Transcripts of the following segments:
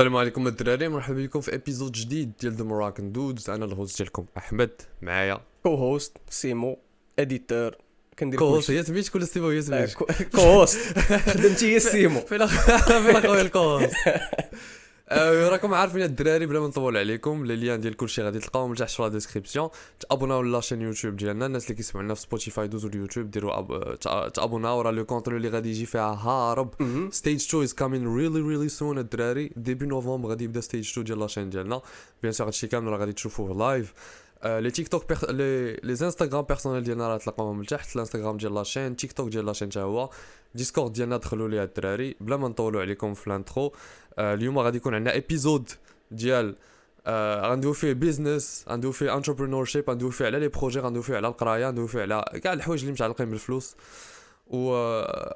السلام عليكم الدراري مرحبا بكم في ابيزود جديد ديال ذا مراكن دودز أنا الهوست ديالكم أحمد معايا. كو هوست سيمو اديتور كندير كوهوست هي سميتك ولا سيبو هي سميتك كو هوست خدمتي هي سيمو. فين فين خويا الكوهوست آه، راكم عارفين الدراري بلا ما نطول عليكم لي ليان ديال كلشي غادي تلقاوهم تحت في لا ديسكريبسيون تابوناو لاشين يوتيوب ديالنا الناس اللي كيسمعونا في سبوتيفاي دوزو اليوتيوب ديروا أب... تابوناو راه لو كونترول اللي غادي يجي فيها هارب. stage 2 is coming really really soon الدراري. début novembre غادي يبدا stage 2 ديال la chaîne ديالنا. bien sûr هادشي كامل راه غادي تشوفوه live les TikTok. les Instagram personnels ديالنا راه تلقاوهم لتحت الانستغرام ديال la chaîne تيك توك ديال la chaîne حتى هو. ديسكورد ديالنا دخلوا ليها الدراري. بلا ما نطولوا عليكم في ال intro آه اليوم غادي يكون عندنا episode ديال آه غندوي فيه business غندوي فيه entrepreneurship غندوي فيه على les projets غندوي فيه على القرايه غندوي فيه على كاع الحوايج اللي متعلقين بالفلوس و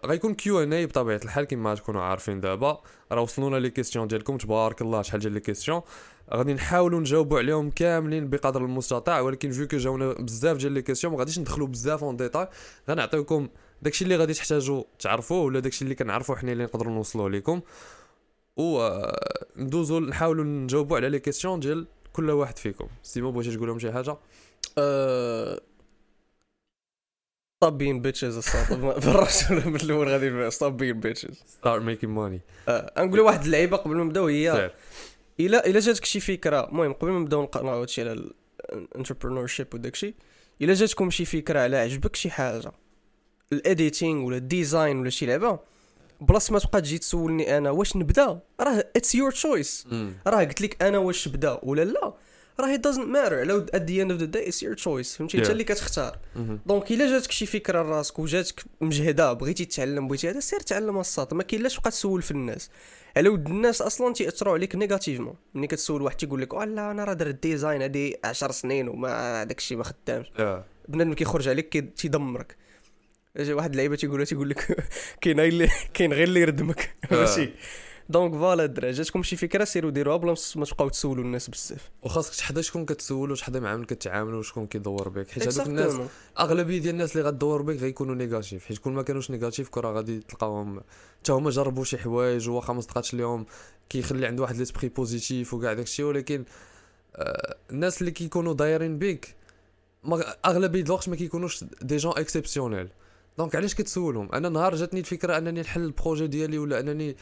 غيكون Q&A بطبيعة الحال كما تكونوا عارفين دابا. راه وصلونا les questions ديالكم تبارك الله شحال ديال les questions غادي نحاولوا نجاوبوا عليهم كاملين بقدر المستطاع ولكن vu que جاونا بزاف ديال les questions ما غاديش ندخلوا بزاف en détail غنعطيوكم داكشي اللي غادي تحتاجوا تعرفوه ولا داكشي اللي كنعرفوا حنا اللي نقدروا نوصلوه لكم و ندوزو نحاولوا نجاوبوا على les questions ديال كل واحد فيكم. سيمو بغيتي تقول لهم شي حاجة؟ طابين بيتشز الصوت بالرسول من الأول غادي طابين بيتشز ستارت ميكين ماني نقول واحد اللعيبة قبل ما نبداو هي الا إلا جاتك شي فكرة. المهم قبل ما نبداو نقراو هادشي على الانتربرونور شيب وداكشي إلا جاتكم شي فكرة على عجبك شي حاجة. الاديتينغ ولا الديزاين ولا شي لعبة بلاص ما تبقى تجي تسولني أنا واش نبدأ؟ راه اتس يور تشويس راه قلت لك أنا واش نبدا ولا لا. راه دازنت ماتر على ات دي اند اوف ذا داي اتس يور تشويس فهمتي؟ انت اللي كتختار. donc إلا جاتك شي فكرة لراسك وجاتك مجهدة بغيتي تتعلم بغيتي هذا سير تعلم الساط. ما كاين لاش تبقى تسول في الناس. على ود الناس أصلا تيأثروا عليك négativement ملي كتسول واحد تيقول لك لا أنا راه درت design هادي 10 سنين وما داك الشيء ما خدامش. بنادم كيخرج عليك تيدمرك. واحد اللعيبه تيقول تيقول لك؟ كاين اللي كاين غير اللي يردمك. ماشي. donc voilà الدراري جاتكم شي فكرة سيروا ديروها بلا ما تبقاو تسولوا الناس بزاف. وخاصك تحدى شكون كتسولوا شحال مع من كتعاملوا وشكون كيدور بك. حيت هذوك الناس أغلبية ديال الناس اللي غدور بك غيكونوا négatif. حيت كون ما كانوش négatif كرة غادي تلقاهم حتى هما جربوا شي حوايج واخا ما صدقاتش ليهم كيخلي عنده واحد l'esprit positif وكاع داكشي ولكن آه الناس اللي كيكونوا دايرين بيك أغلبية الوقت ما كيكونوش des gens exceptionnels donc علاش كتسولهم؟ أنا نهار جاتني الفكرة أنني نحل ال projet ديالي ولا أنني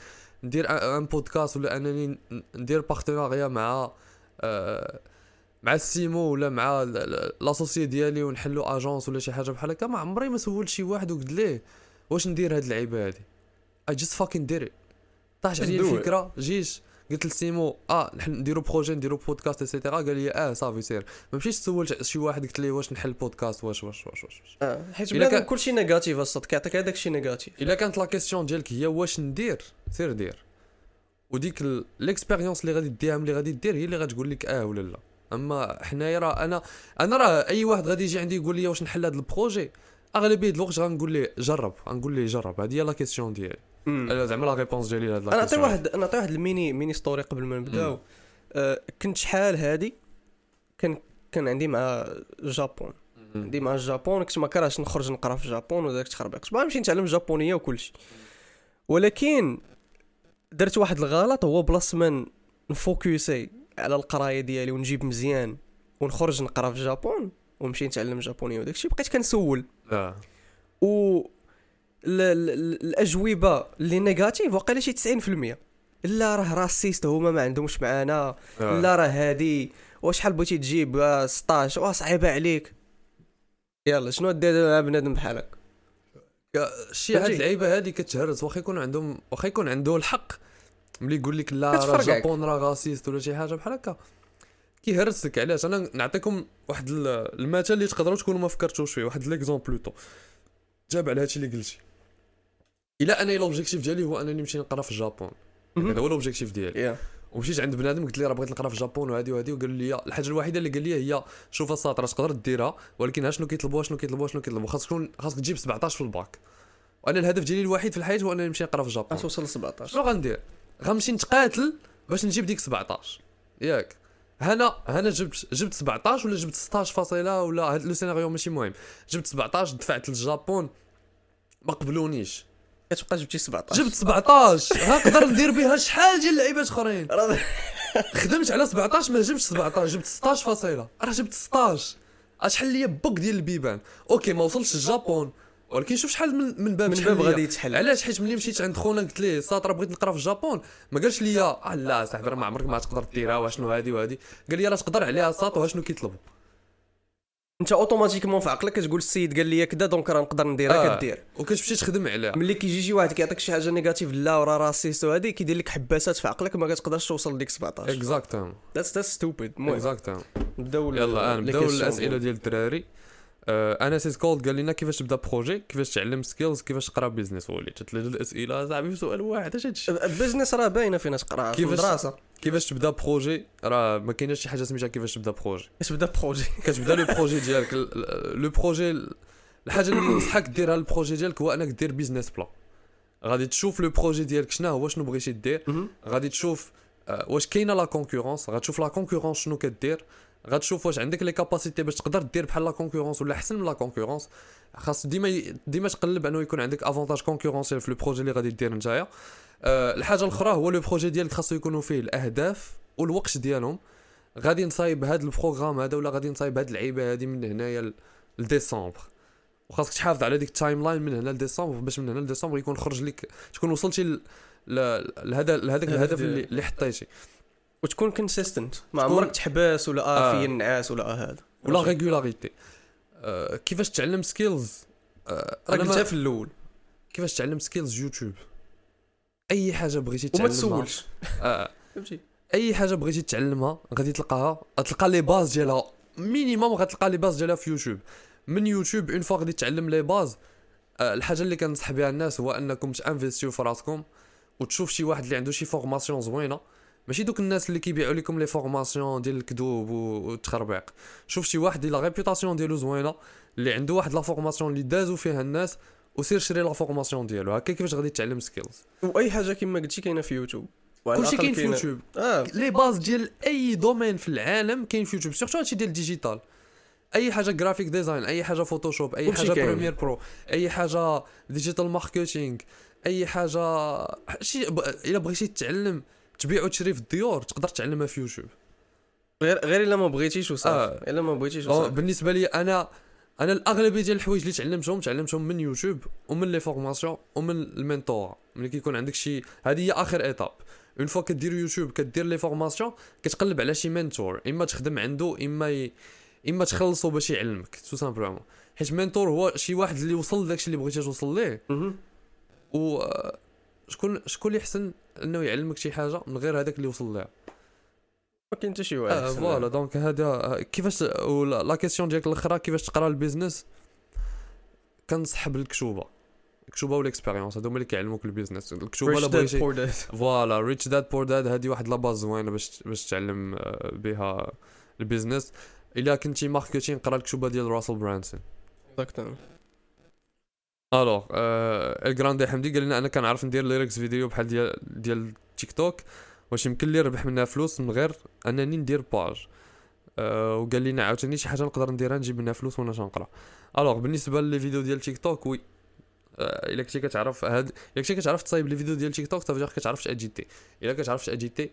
ندير un podcast ولا أنني ندير partenariat مع آه مع السيمو ولا مع l'associé ديالي ونحلو agence ولا شي حاجة بحال هكا. ما عمري ما سولت شي واحد وقلت ليه واش ندير هاد اللعيبه هادي. I just fucking دير طاحت عليا الفكرة جيت قلت لسيمو آه نحن نديرو projet نديرو podcast et cetera قال لي آه صافي سير. ما مشيتش سولت شي واحد قلت ليه واش نحل بودكاست واش واش واش واش. آه حيت بلا كان... كلشي négatif الصدق كيعطيك هذاك الشيء négatif. إلا كانت la question ديالك هي واش ندير سير دير. وديك l'expérience اللي غادي ديها اللي غادي دير هي اللي غتقول لك آه ولا لا. أما حنايا راه أنا أنا راه أي واحد غادي يجي عندي يقول لي واش نحل هذا ال projet أغلبية الوقت غنقول ليه جرب غنقول ليه جرب. هذه هي la question ديالي. زعما la réponse ديالي لهاد أنا نعطي واحد أنا نعطي واحد ال mini mini story قبل ما نبداو آه كنت شحال هادي؟ كان كان عندي مع ال Japon عندي مع ال Japon كنت ما كرهتش نخرج نقرا في ال Japon وداك تخربق كنت نمشي نتعلم ال japonais وكلشي ولكن درت واحد الغلط هو بلاص ما نفوكسي على القراية ديالي ونجيب مزيان ونخرج نقرا في ال Japon ونمشي نتعلم ال japonais وداكشي بقيت كنسول. آه و الأجوبة اللي négatif واقيلا شي 90% لا راه racistes هما ما عندهمش معانا آه. لا راه هادي. وشحال بغيتي تجيب؟ 16 واه صعيبة عليك. يلا شنو دير مع بنادم بحالك؟ شي هاد اللعيبه هادي كتهرس. واخا يكون عندهم واخا يكون عنده الحق. ملي يقول لك لا راه Japon راه raciste ولا شي حاجة بحال هكا. كيهرسك. علاش؟ أنا نعطيكم واحد المثال اللي تقدروا تكونوا ما فكرتوش فيه. واحد l'exemple plutôt جاب على هادشي اللي قلتي. إلا أنا l'objectif ديالي هو أنني نمشي نقرا في ال Japon. هذا هو l'objectif ديالي. yeah. ومشيت عند بنادم قلت لي راه بغيت نقرا في ال Japon وهذه وهذه وقال لي الحاجة الوحيدة اللي قال لي هي شوف الساطر تقدر ديرها ولكن شنو كيطلبوا شنو كيطلبوا شنو كيطلبوا؟ خاصك تكون خاصك تجيب 17 في الباك. وأنا الهدف ديالي الوحيد في الحياة هو أنني نمشي نقرا في الجابون. توصل ل 17 شنو غندير؟ غنمشي نتقاتل باش نجيب ديك 17 ياك. هنا هنا جبت جبت 17 ولا جبت 16 فاصلة ولا هذا لو سيناريو ماشي مهم. جبت 17 دفعت للجابون ما قبلونيش. كتبقى جبتي 17 جبت 17 غنقدر ندير بها شحال ديال اللعيبات اخرين؟ خدمت على 17 ما جبتش 17 جبت 16 فاصلة. راه جبت 16 شحال ليا بوك ديال البيبان. OK ما وصلتش لل Japon. ولكن شوف شحال من من باب من باب غادي يتحل. علاش؟ حيت ملي مشيت عند خونا قلت ليه ساطر بغيت نقرا في ال Japon. ما قالش لي لا صاحبي راه ما عمرك ما تقدر ديرها واشنو هادي وهادي. قال لي راه تقدر عليها ساط واشنو كيطلبوا؟ انت automatiquement في عقلك كتقول السيد قال لي كذا donc راه نقدر نديرها آه. كدير. وكتمشي تخدم عليها ملي كيجي شي واحد كيعطيك شي حاجة négatif لا وراه racistes وهادي كيدير لك حباسات في عقلك ما كتقدرش توصل لديك 17 exactement that's that's stupid المهم. exactement نبداو يلا نبداو questions الأسئلة ديال الدراري آه، أنا سيس كولد قال لنا كيفاش تبدا projet كيفاش تعلم skills كيفاش تقرا business وليت ثلاثة الأسئلة صاحبي في سؤال واحد اش هادشي؟ ال business راه باينة فين تقرا في كيفاش- المدرسة كيفاش تبدا projet؟ راه ما كايناش شي حاجة سميتها كيفاش تبدا projet. كيفاش تبدا projet؟ كتبدا le projet ديالك. ال- ال- le projet الحاجة اللي ننصحك ديرها ال projet ديالك هو انك دير business plan غادي تشوف le projet ديالك شنو هو شنو بغيتي دير. غادي تشوف آه، واش كاينة la concurrence غتشوف la concurrence شنو كدير. غتشوف واش عندك les capacités باش تقدر دير بحال la concurrence ولا أحسن من la concurrence خاص ديما ديما تقلب أنه يكون عندك avantage concurrentiel في le projet اللي غادي دير نتايا. أه الحاجة الأخرى هو le projet ديالك خاصو يكونوا فيه الأهداف والوقت ديالهم. غادي نصايب هذا ال programme هذا ولا غادي نصايب هذه اللعيبة هذه من هنايا لديسمبر. وخاصك تحافظ على ديك ال timeline من هنا لديسمبر باش من هنا لديسمبر يكون خرج لك تكون وصلتي لهذا لهذاك الهدف اللي اللي حطيتي. وتكون consistent ما عمرك تحبس ولا آه آه. في النعاس ولا آه هذا. و la régularité أه كيفاش تعلم skills أنا قلتها في الأول. كيفاش تعلم skills YouTube أي حاجة بغيتي وما تعلمها. تسولش. آه. فهمتي. أي حاجة بغيتي تعلمها غادي تلقاها غتلقى les bases ديالها. minimum غتلقى les bases ديالها في يوتيوب من YouTube une fois غادي تعلم les bases آه، الحاجة اللي كنصح بها الناس هو أنكم تانفيستيو في راسكم وتشوف شي واحد اللي عنده شي formation زوينة. ماشي دوك الناس اللي كيبيعوا لكم les formations ديال الكذوب والتخربيق شوف شي واحد اللي la réputation ديالو زوينة اللي عنده واحد la formation اللي دازو فيها الناس وسير شري la formation ديالو هكا كيفاش غادي تعلم skills واي حاجة كما قلتي كاينة في يوتيوب كلشي كاين في يوتيوب آه les bases ديال اي domaine في العالم كاين في YouTube surtout هادشي ديال ال digital اي حاجة graphic design اي حاجة Photoshop اي حاجة. Premiere Pro اي حاجة digital marketing اي حاجة شي ب... الا بغيتي تتعلم تبيع وتشري في الديور تقدر تعلمها في يوتيوب غير غير الا ما بغيتيش وصافي آه. الا ما بغيتيش وصافي بالنسبة لي أنا أنا الأغلبية ديال الحوايج اللي تعلمتهم تعلمتهم من يوتيوب ومن les formations ومن ال mentor. ملي كيكون عندك شي هذه هي آخر étape une fois كدير يوتيوب كدير les formations كتقلب على شي mentor. إما تخدم عنده إما ي... إما تخلصو باش يعلمك tout simplement حيت mentor هو شي واحد اللي وصل لداكشي اللي بغيتي توصل ليه. و آه، شكون شكون اللي احسن إنه يعلمك شي حاجة من غير هذاك اللي وصل ليها؟ ما كاين حتى شي واحد آه voilà. donc هذا كيفاش ولا la question ديالك الأخرى كيفاش تقرا ال business كنصح بالكتوبة الكتوبة وال expérience هادو هما اللي كيعلموك ال business الكتوبة Dad بغيتي. voilà Rich Dad Poor Dad هادي واحد la base زوينة باش باش تعلم آه، بها البيزنس إلا كنتي ماركتين قرا الكشوبة ديال راسل برانسون Exactement. الوغ آه الجراندي حمدي قال لنا أنا كنعرف ندير ليركس فيديو بحال ديال ديال تيك توك واش يمكن لي نربح منها فلوس من غير أنني ندير باج. آه وقال لنا عاوتاني شي حاجة نقدر نديرها نجيب منها فلوس وأنا تنقرا الوغ بالنسبة لي فيديو ديال تيك توك وي. آه إلا كنتي كتعرف هاد إلا كنتي كتعرف تصايب لي فيديو ديال تيك توك تافجر كتعرف تاجيتي إلا كتعرف تاديتي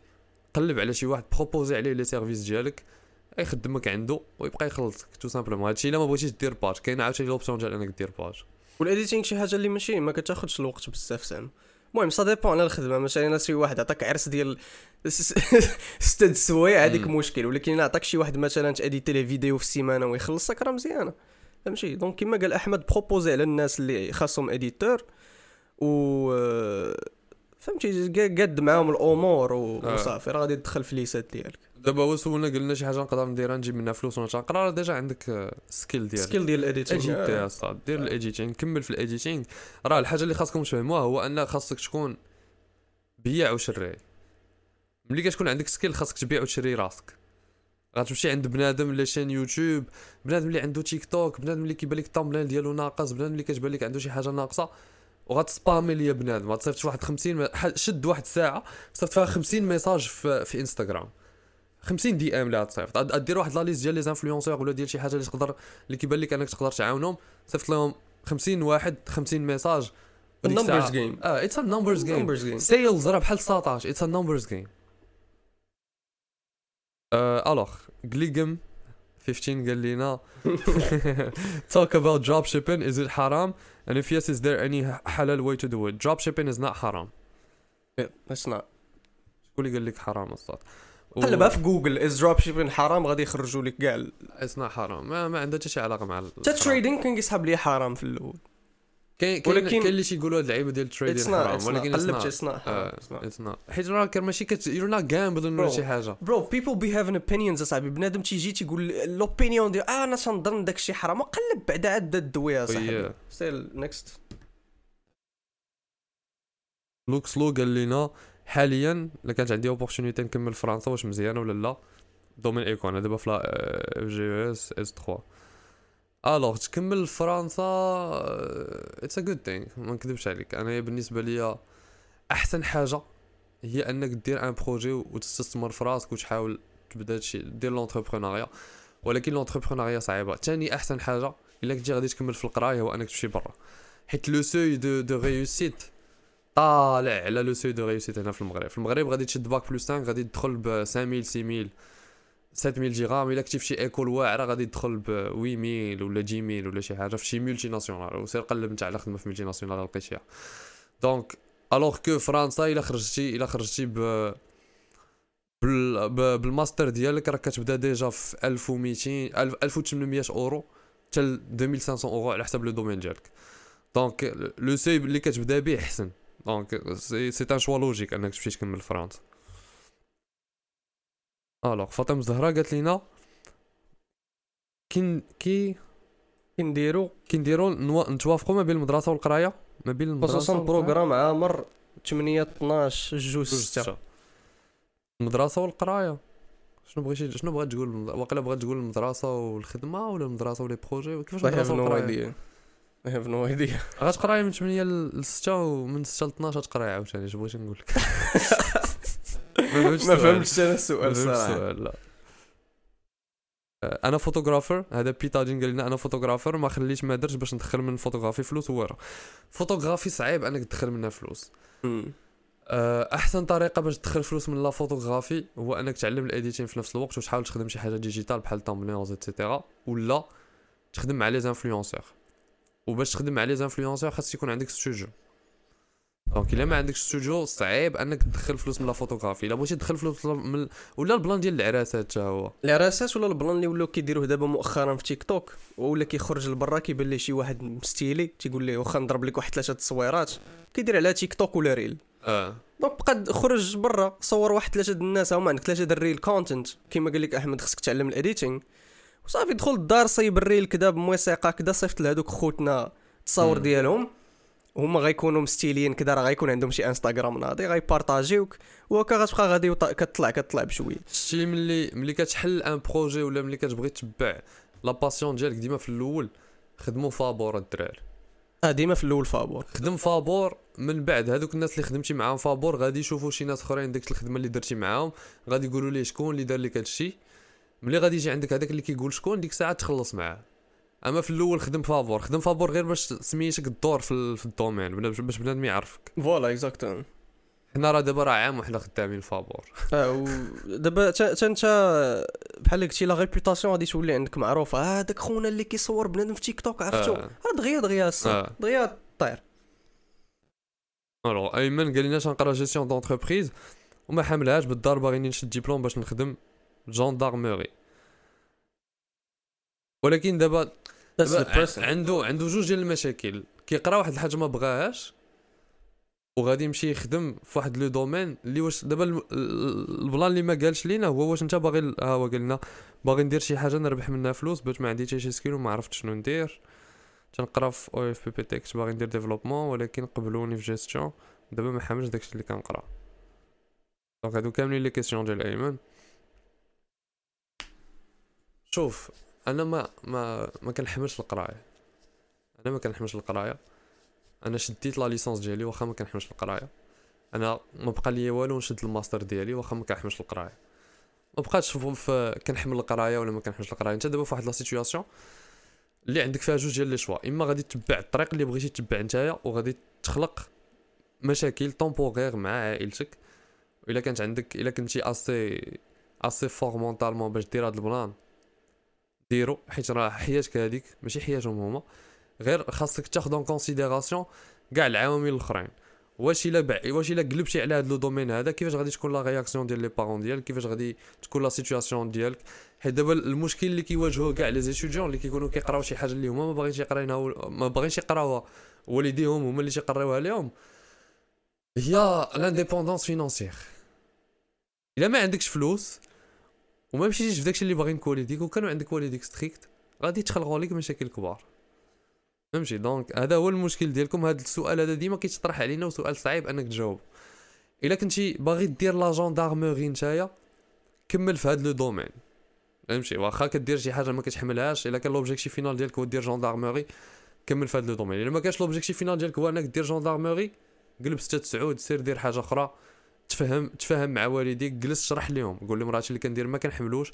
قلب على شي واحد proposé عليه les services ديالك يخدمك عنده ويبقى يخلصك tout simplement هادشي إلا ما بغيتيش دير page. كاين عاوتاني l'option ديال أنك دير page. وال editing شي حاجة اللي ماشي ما كتاخذش الوقت بزاف زعما المهم ça dépend على الخدمة مثلا شي واحد عطاك عرس ديال ست سوايع هذيك. مشكل. ولكن الا عطاك شي واحد مثلا تاديتي ليه فيديو في السيمانة ويخلصك راه مزيانة. فهمتي؟ donc كما قال أحمد proposé على الناس اللي خاصهم éditeur و فهمتي؟ قاد معاهم الأمور آه. وصافي. راه غادي تدخل في ليسات ديالك. دابا هو سولنا قلنا شي حاجة نقدر نديرها نجيب منها فلوس وأنا تنقرا راه ديجا عندك سكيل سكيل ديال الاديتينغ اجيتي يا صاد دير الايديتينغ كمل في الايديتينغ راه الحاجة اللي خاصكم تفهموها هو أن خاصك تكون بياع وشراي ملي كتكون عندك سكيل خاصك تبيع وتشري راسك. غتمشي عند بنادم اللي شين يوتيوب بنادم اللي عنده تيك توك بنادم اللي كيبان لك التامبلين ديالو ناقص بنادم اللي كتبان لك عنده شي حاجة ناقصة وغتسبامي ليا بنادم. غتصيفط واحد 50 م- ح- شد واحد الساعة صيفط فيها 50 ميساج في, في انستغرام 50 دي ام اللي غتصيفط غاد- غدير واحد لا ليست ديال لي انفلونسور ولا ديال شي حاجة اللي تقدر اللي كيبان لك أنك تقدر تعاونهم. صيفط لهم 50 واحد 50 ميساج. النمبرز جيم آه اتس ا نمبرز جيم. سيلز راه بحال 19 اتس ا نمبرز جيم الوغ جليجم 15 قال لنا talk about drop shipping is it haram? And if yes is there any halal way to do it? Drop shipping is not haram. It's not. شكون اللي قال لك حرام الصاد قلبها في جوجل is drop shipping حرام؟ غادي يخرجوا لك كاع not حرام. ما, ما عندها حتى شي علاقة مع حتى trading كان كيسحب لي حرام في الأول. كاين ولكن- كاين اللي تيقولوا هاد اللعيبه ديال it's ال trading not حرام ولكن قلبت it's not. حيت راه ماشي كت you're not gambling ولا. شي حاجة. Bro people be having opinions أصاحبي. بنادم تيجي تيقول لوبينيون ديال آه أنا تنظن داك الشيء حرام. وقلب بعدا عاد الدوية صاحبي. Yeah. سيل نيكست لوك سلو قال لنا حاليا إلا كانت عندي اوبورتونيتي نكمل فرنسا واش مزيانه ولا لا؟ دومين ايكو أنا دابا في اف جي إس إس 3 الوغ تكمل فرنسا اتس ا جود ثينغ ما نكذبش عليك. أنا بالنسبة ليا أحسن حاجة هي أنك دير ان بروجي وتستثمر في راسك وتحاول تبدا هادشي دير l'entrepreneuriat ولكن l'entrepreneuriat صعيبة. ثاني أحسن حاجة إلا كنتي غادي تكمل في القراية هو انك تمشي برا. حيت le seuil de de réussite طالع على le seuil de réussite هنا في المغرب. في المغرب غادي تشد bac plus 5 غادي تدخل ب 5000 6000 7000 جيغام إلا كنتي في شي école واعرة غادي تدخل ب 8000 ولا 10000 ولا شي حاجة في شي multinationale وسير قلب نتا على خدمة في multinationale لقيتيها donc alors que فرنسا إلا خرجتي إلا خرجتي ب بال- ب- بالماستر ديالك راك كتبدا déjà في 1200 1000 1800 أورو حتى ل 2500 أورو على حسب le domaine ديالك. Donc le سي اللي كتبدا به أحسن. donc c'est c'est un choix logique أنك تمشي تكمل فرنسا. Alors فاطمه الزهراء قالت لينا كي كي كي نديرو؟ كي نديرو نوا- نتوافقوا ما بين المدرسة والقراية ما بين المدرسة خصوصا؟ programme عامر 8 12 جوج 6 المدرسة والقراية. شنو بغيتي شنو بغات تقول واقيلا بغات تقول المدرسة والخدمة ولا المدرسة و les projets؟ كيفاش المدرسة والقراية؟ I have no idea غتقراي من 8 ل 6 ومن 6 ل 12 تقراي عاوتاني اش بغيتي نقول لك ما. فهمتش أنا السؤال صراحة. لا. أنا photographer هذا بيتاجين قال لنا أنا photographer ما خليت ما درتش باش ندخل من الفوتوغرافي فلوس هو راه فوتوغرافي صعيب أنك تدخل منها فلوس. آه، أحسن طريقة باش تدخل فلوس من la photographie هو أنك تعلم ال editing في نفس الوقت وتحاول تخدم شي حاجة digital بحال thumbnails et cetera ولا تخدم مع les influenceurs وباش تخدم مع les influenceurs خاص يكون عندك studio donc إلا ما عندكش ستوديو صعيب إنك تدخل فلوس من la photographie إلا بغيتي تدخل فلوس من ولا ال plan ديال العراسات حتى هو. العراسات ولا ال plan اللي ولاو كيديروه دابا مؤخرا في تيك توك ولا كيخرج لبرا كيبان ليه شي واحد مستيلي تيقول ليه واخا نضرب لك واحد ثلاثة تصويرات. كيدير على تيك توك ولا Reel آه. Donc بقى خرج برا صور واحد ثلاثة الناس هما عندك ثلاثة ال Reel content كيما قال لك أحمد خصك تعلم ال editing وصافي دخل الدار صايب ال Reel كدا بموسيقى كدا صيفط لهذوك خوتنا التصاور. ديالهم. هما غيكونوا مستيليين كدا راه غيكون عندهم شي انستغرام ناضي غيبارطاجيوك. وهكا غتبقى غادي كتطلع كتطلع بشوية. شتي ملي ملي كتحل un projet ولا ملي كتبغي تتبع la passion ديالك ديما في الأول خدموا فابور الدراري. آه ديما في الأول فابور. خدم فابور من بعد هذوك الناس اللي خدمتي معاهم فابور غادي يشوفوا شي ناس أخرين ديك الخدمة اللي درتي معاهم غادي يقولوا ليه شكون اللي دار لك هادشي ملي غادي يجي عندك هذاك اللي كيقول شكون ديك الساعة تخلص معاه. أما في الأول خدم فابور خدم فابور غير باش سميتك الدور في, في ال domaine باش بنادم يعرفك. voilà exactement حنا راه دابا راه عام وحنا خدامين فابور آه دابا تا انت بحال قلتي la réputation غادي تولي عندك معروفة. آه هذاك خونا اللي كيصور بنادم في تيك توك عرفتو؟ آه. آه دغيا دغيا آه. دغيا طير alors أيمن قال لنا كنقرا gestion d'entreprise وما حاملهاش بالدار باغي نشد ديبلوم باش نخدم. gendarmerie ولكن دابا. عنده عنده جوج ديال المشاكل. كيقرا واحد الحاجة ما بغاهاش وغادي يمشي يخدم في واحد le domaine اللي واش دابا البلان اللي ما قالش لينا هو واش انت باغي ها هو قال لنا باغي ندير شي حاجة نربح منها فلوس باش ما عندي حتى شي skill وما عرفت شنو ندير. تنقرا في أو اف بي بي تي كنت باغي ندير développement ولكن قبلوني في جيستيون دابا ما حاملش داكشي اللي كنقرا. donc هادو كاملين les questions ديال ايمن شوف أنا ما ما ما كنحملش القراية. أنا ما كنحملش القراية. أنا شديت la licence ديالي واخا ما كنحملش القراية. أنا ما بقى ليا والو نشد الماستر ديالي واخا ما كنحملش القراية. ما بقاتش في- كنحمل القراية ولا ما كنحملش القراية. أنت دابا في واحد la situation اللي عندك فيها جوج ديال les choix إما غادي تتبع الطريق اللي بغيتي تتبع نتايا وغادي تخلق مشاكل temporaires مع عائلتك. إلا كانت عندك إلا كنتي assez assez fort mentalement باش دير هاد البلان. ديرو حيت راه حياتك هذيك ماشي حياتهم هما غير خاصك تاخذ en considération كاع العوامل الاخرين. واش إلا بع... واش إلا قلبتي على هذا le domaine هذا كيفاش غادي تكون la réaction ديال les parents ديالك كيفاش غادي تكون la situation ديالك. حيت دابا المشكل اللي كيواجهوه كاع les étudiants اللي كيكونوا كيقراو شي حاجة اللي هما ما باغينش يقراينها ما باغينش يقراوها والديهم هما اللي تيقراوها لهم هي l'indépendance financière إلا ما عندكش فلوس وما مشيتيش في داكشي اللي باغيين والديك وكانوا عندك والديك strict غادي تخلقوا لك مشاكل كبار. فهمتي؟ donc هذا هو المشكل ديالكم. هذا السؤال هذا ديما كيتطرح علينا وسؤال صعيب أنك تجاوب. إلا كنتي باغي دير la gendarmerie نتايا كمل في هذا le domaine فهمتي؟ واخا كدير شي حاجة ما كتحملهاش إلا كان l'objectif final ديالك هو دير gendarmerie كمل في هذا le domaine إلا ما كانش l'objectif final ديالك هو أنك دير gendarmerie قلب 6 تسعود سير دير حاجة أخرى. تفهم تفهم مع والديك جلس شرح لهم قول لهم راه اللي كندير ما كنحملوش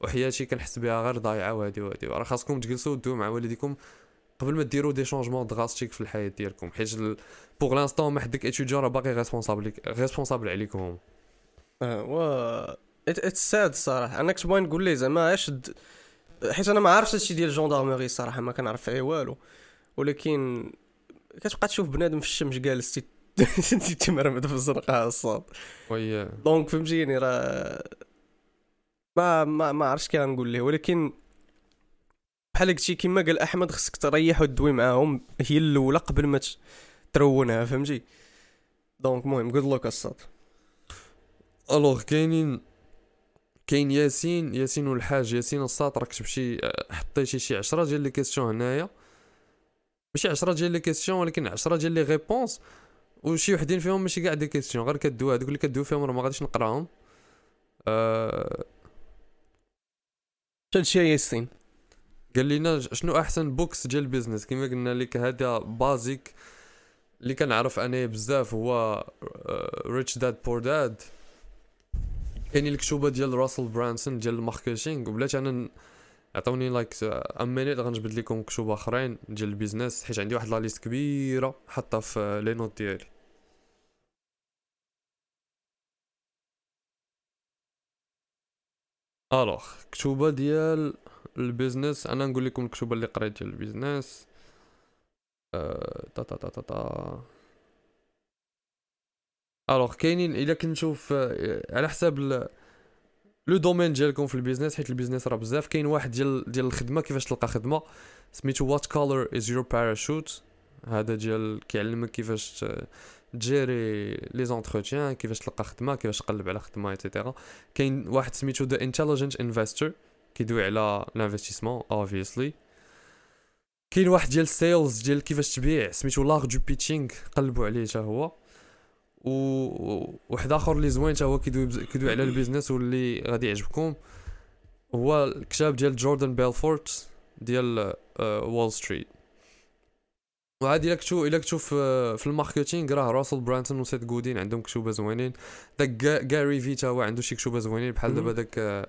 وحياتي كنحس بها غير ضايعة وهادي وهادي. راه خاصكم تجلسوا ودوي مع والديكم قبل ما ديروا des changements drastiques في الحياة ديالكم. حيت pour l'instant ما حدك étudiant راه باقي responsables responsables عليكم و it's sad الصراحه أنا كنت باغي نقول ليه زعما اش. حيت أنا ما عارفش هادشي ديال ال gendarmerie الصراحه ما كنعرف فيه والو. ولكن كتبقى تشوف بنادم في الشمس جالس تيمرمد في الزنقه الساط oui donc فهمتيني راه ما ما ما عرفتش كي غنقول ليه ولكن بحال هادشي كيما قال أحمد خصك تريح وتدوي معاهم. هي الأولى قبل ما ترونها فهمتي؟ donc المهم good luck الساط alors كاينين كاين ياسين ياسين والحاج ياسين الساط راك كتب شي حطيتي شي 10 ديال les questions هنايا. ماشي 10 ديال les questions ولكن 10 ديال les réponses. وشي وحدين فيهم ماشي كاع des questions غير كدوي هذوك اللي كدوي فيهم راه ما غاديش نقراهم. أه... هادشي ياسين؟ قال لنا شنو أحسن books ديال ال business؟ كما قلنا لك هذا basique اللي كنعرف أنا بزاف هو Rich Dad Poor Dad كاينين الكتوبة ديال راسل برانسون ديال ال marketing وبلاتي أنا عطوني like a minute غنجبد لكم كتب آخرين ديال ال business حيت عندي واحد la liste كبيرة حاطه في les notes ديالي. alors كتوبه ديال ال business أنا نقول لكم الكتب اللي قريت ديال ال business. أه... تا تا تا تا تا. alors كاينين إلا كنشوف على حساب le domaine ديالكم في ال business حيت ال business راه بزاف. كاين واحد ديال ديال الخدمة كيفاش تلقى خدمة؟ سميتو What Color Is Your Parachute هذا ديال كيعلمك كيفاش ت gérer les entretiens كيفاش تلقى خدمة كيفاش تقلب على خدمة et cetera كاين واحد سميتو The Intelligent Investor كيدوي على l'investissement obviously كاين واحد ديال ال sales ديال كيفاش تبيع سميتو l'art du pitching قلبوا عليه حتى هو. و واحد آخر اللي زوين حتى هو كيدوي. كيدوي على ال business واللي غادي يعجبكم هو الكتاب ديال جوردن بيلفورت ديال وول ستريت وعادي إلا كتشوف إلا كتشوف في ال marketing راه راسل برانسون وسيت جودين عندهم كتوبة زوينين. داك غاري في هو عنده شي كتوبة زوينين بحال دابا داك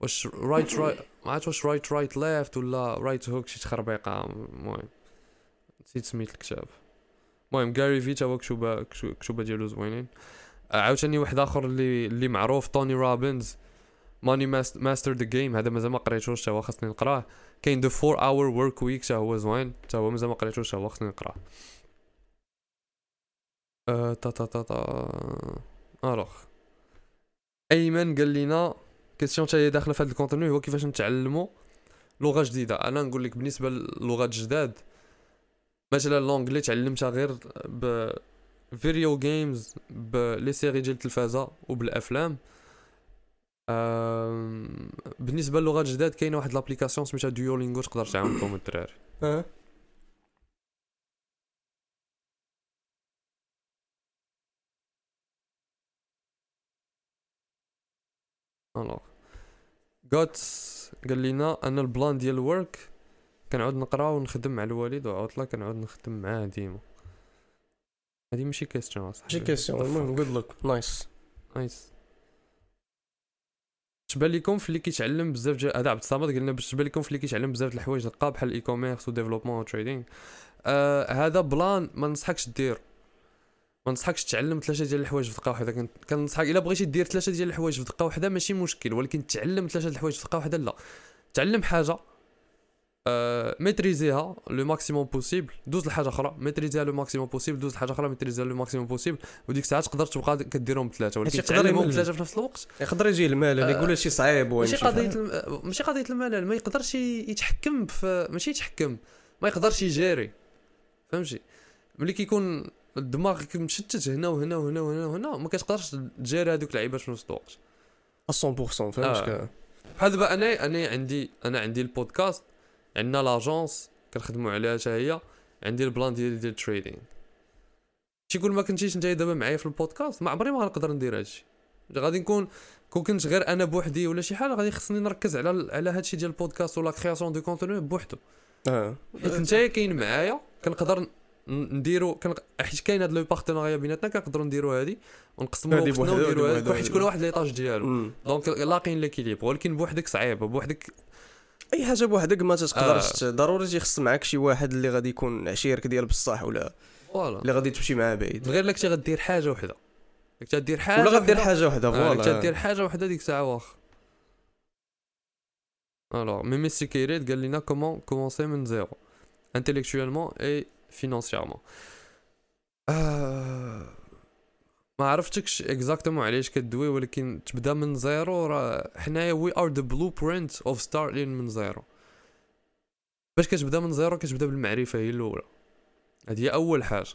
واش right right ما واش right right left ولا right hook شي تخربيقة المهم. نسيت سميت الكتاب. المهم غاري في هو كتوبه كتوبه ديالو زوينين. عاوتاني واحد آخر اللي اللي معروف توني روبنز. Money Master the Game هذا مازال ما قريتوش حتى هو خاصني نقراه. كاين The 4 Hour Work Week حتى هو زوين. حتى هو مازال ما قريتوش حتى هو خاصني نقراه. أه تا تا تا تا. alors. أيمن قال لنا question حتى هي داخلة في هذا ال contenu هو كيفاش نتعلموا لغة جديدة. أنا نقول لك بالنسبة للغات جداد مثلا l'anglais تعلمتها غير ب video games ب les séries ديال التلفازة وبالأفلام بالنسبة للغات جداد كاينة واحد l'application سميتها Duolingo تقدر تعاونكم الدراري أه. Alors غاتس قال لنا أنا ال plan ديال الورك كنعود نقرا ونخدم مع الوالد وعطله كنعود نخدم معاه ديما. هادي ماشي question ماشي question المهم good luck nice nice تبان لكم في اللي كيتعلم بزاف ديال هذا عبد الصمد قلنا باش تبان لكم في اللي كيتعلم بزاف د الحوايج دقه بحال ال e-commerce و développement و trading آه هذا plan ما نصحكش دير. ما نصحكش تعلم ثلاثة ديال الحوايج في دقة واحدة. كنصحك إلا بغيتي دير ثلاثة ديال الحوايج في دقة واحدة ماشي مشكل ولكن تعلم ثلاثة ديال الحوايج في دقة واحدة لا. تعلم حاجة maîtriser ها le maximum possible دوز لحاجه أخرى. maîtriser ها le maximum possible دوز لحاجه أخرى. maîtriser ها le maximum possible وديك الساعة تقدر تبقى كديرهم بثلاثه ولكن تعلمهم ثلاثة في نفس الوقت. يقدر يجي الملل آه يقول شي صعيب ماشي قضية الم... ماشي قضية الملل ما يقدرش يتحكم في ماشي يتحكم. ما يقدرش يجاري. فهمتي؟ ملي كيكون الدماغ مشتت هنا وهنا وهنا وهنا وهنا ما كتقدرش تجاري هذوك اللعيبات في نفس الوقت. 100% فهمتك آه. بحال دابا أنا أنا عندي أنا عندي البودكاست. عندنا l'agence كنخدموا عليها حتى هي عندي ال plan ديالي ديال ال trading تيقول ما كنتيش انت دابا معايا في البودكاست؟ ما عمري ما غنقدر ندير هادشي. غادي نكون كون كنت غير أنا بوحدي ولا شي حاجة غادي خصني نركز على على هادشي ديال البودكاست ولا création de contenu بوحدو. آه. حيت انت كاين معايا كنقدر نديرو كان حيت كاين هاد le partenariat بيناتنا كنقدروا نديرو هادي ونقسموا وقتنا ونديرو هادي حيت كل واحد l'étage ديالو. donc لاقين l'équilibre ولكن بوحدك صعيب بوحدك أي حاجة بوحدك ما تقدرش آه. ضروري تيخص معاك شي واحد اللي غادي يكون عشيرك ديال بصح ولا voilà. اللي غادي تمشي معاه بعيد. غير لك غدير حاجة وحدة. لك تدير حاجة ولا غدير حاجة وحدة voilà. آه تدير حاجة وحدة ديك الساعة واخ. Alors ميمي سيكيريت قال لنا comment commencer من zéro intellectuellement et financièrement آه ما عرفتكش exactement علاش كدوي ولكن تبدا من zéro راه حنايا we are the blueprint of starting من zéro. باش كتبدا من zéro كتبدا بالمعرفة هي الأولى. هذه هي أول حاجة.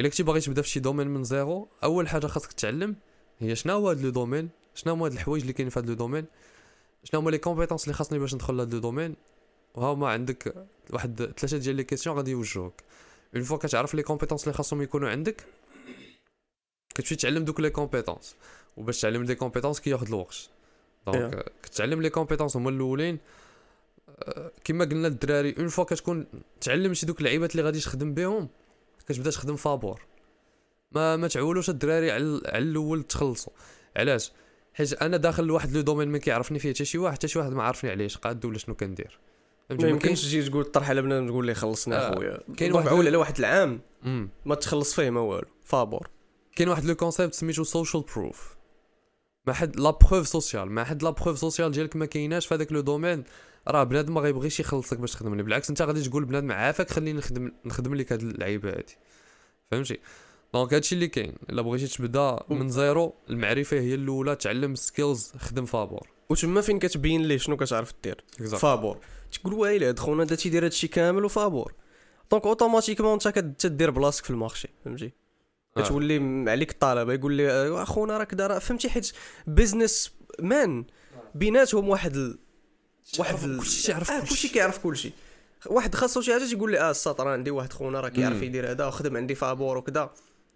إلا كنتي باغي تبدا في شي domaine من zéro أول حاجة خاصك تعلم هي شنو هو هذا le domaine شنو هما هاد الحوايج اللي كاينين في هذا le domaine شنو هما les compétences اللي خاصني باش ندخل لهاد le domaine وها ما عندك واحد ثلاثة ديال les questions غادي يوجهوك. une fois كتعرف les compétences اللي خاصهم يكونوا عندك كتمشي تعلم دوك les compétences وباش تعلم les compétences كياخذ الوقت donc كتعلم les compétences هما الأولين. كما قلنا الدراري une fois كتكون تعلم شي دوك اللعيبات اللي غادي تخدم بهم كتبدا تخدم فابور. ما ما تعولوش الدراري على على الأول تخلصوا. علاش؟ حيت أنا داخل لواحد le domaine ما كيعرفني فيه حتى شي واحد حتى شي واحد ما عارفني علاش قاد ولا شنو كندير؟ ما يمكنش تجي تقول طرح على بنادم تقول لي خلصنا آه. خويا. كاين واحد على واحد العام. ما تخلص فيه ما والو. فابور. كاين واحد le concept سميتو social proof ما حد la preuve sociale ما حد la preuve sociale ديالك ما كايناش في هذاك le domaine راه بنادم ما غيبغيش يخلصك باش تخدم لي بالعكس انت غادي تقول بنادم عافاك خليني نخدم نخدم لك هاد اللعيبة هادي. فهمتي؟ donc هادشي اللي كاين. إلا بغيتي تبدا من zéro المعرفة هي الأولى تعلم skills خدم فابور. وتما فين كتبين ليه شنو كتعرف دير؟ فابور. تقول ويلي هاد خونا دا تيدير هادشي كامل وفابور. donc automatiquement انت كتدير بلاصتك في ال marché. فهمتي. كتولي عليك الطلبه يقول لي آه، أخونا راك دار فهمتي حيت businessman بيناتهم واحد ال... واحد. كلشي يعرف آه كلشي. كيعرف كلشي. واحد خاصو شي حاجة تيقول لي آه السطر عندي واحد خونا راه كيعرف يدير هذا وخدم عندي فابور وكذا.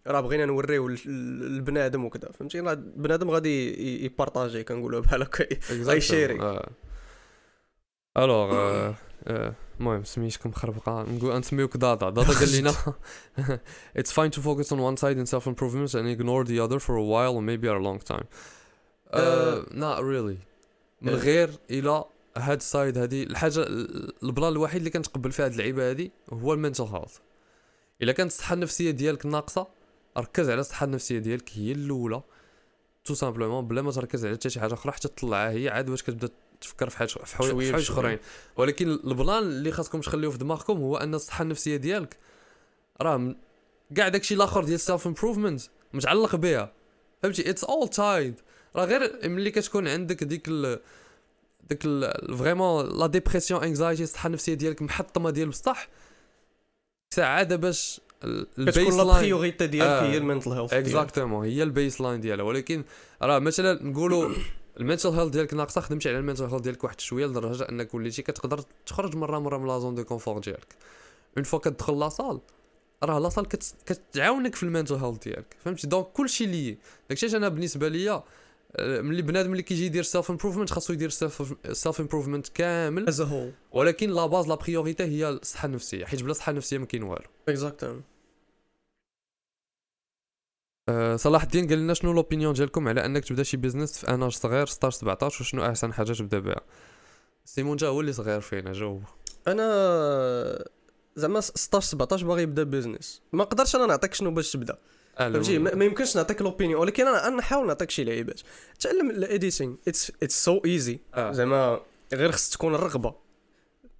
راه بغينا نوريو البنادم وكذا. فهمتي راه بنادم غادي ي partager كنقولوا بحال هكا غي share ي. Alors المهم سميتكم خربقه نقول نسميوك دادا دادا قال لنا it's fine to focus on one side in self improvement and ignore the other for a while or maybe a long time uh, not really من غير إلى هاد ال side هادي الحاجة ال plan الوحيد اللي كنتقبل فيه هاد اللعيبه هادي هو ال mental health الا كانت الصحه النفسيه ديالك ناقصه ركز على الصحه النفسيه ديالك هي الاولى tout simplement بلا ما تركز على حتى شي حاجة أخرى حتى تطلعها هي عاد واش كتبدا تفكر في حاجة في حوايج أخرين. ولكن ال plan اللي خاصكم تخليوه في دماغكم هو أن الصحة النفسية ديالك راه كاع داكشي الآخر ديال self improvement متعلق بها فهمتي؟ it's all tied راه غير ملي كتكون عندك ديك ال ديك vraiment la dépression anxiety الصحة النفسية ديالك محطمة ديال بصح ساعة باش ال baseline la priorité ديالك هي ال mental health exactement هي ال baseline ديالها. ولكن راه مثلا نقولوا ال mental health ديالك ناقصة خدمتي على ال mental health ديالك واحد شوية لدرجة انك وليتي كتقدر تخرج مرة مرة من la zone de confort ديالك. une fois كتدخل la salle راه la salle كتعاونك في ال mental health ديالك فهمتي؟ donc كلشي لي داكشي أنا بالنسبة ليا آه، ملي بنادم اللي كيجي يدير self improvement خاصو يدير self improvement كامل. ولكن la base la priorité هي الصحة النفسية حيت بلا صحة نفسية ما كاين والو. exactement أه صلاح الدين قال لنا شنو l'opinion ديالكم على أنك تبدا شي business في un âge صغير 16 17 وشنو أحسن حاجة تبدا بها؟ سيمون جا هو اللي صغير فينا جاوب أنا زعما 16 17 باغي يبدا business ما نقدرش أنا نعطيك شنو باش تبدا. فهمتي؟ ما, يمكنش نعطيك l'opinion ولكن أنا نحاول نعطيك شي لعيبات. تعلم ال editing it's it's so easy زعما غير خص تكون الرغبة.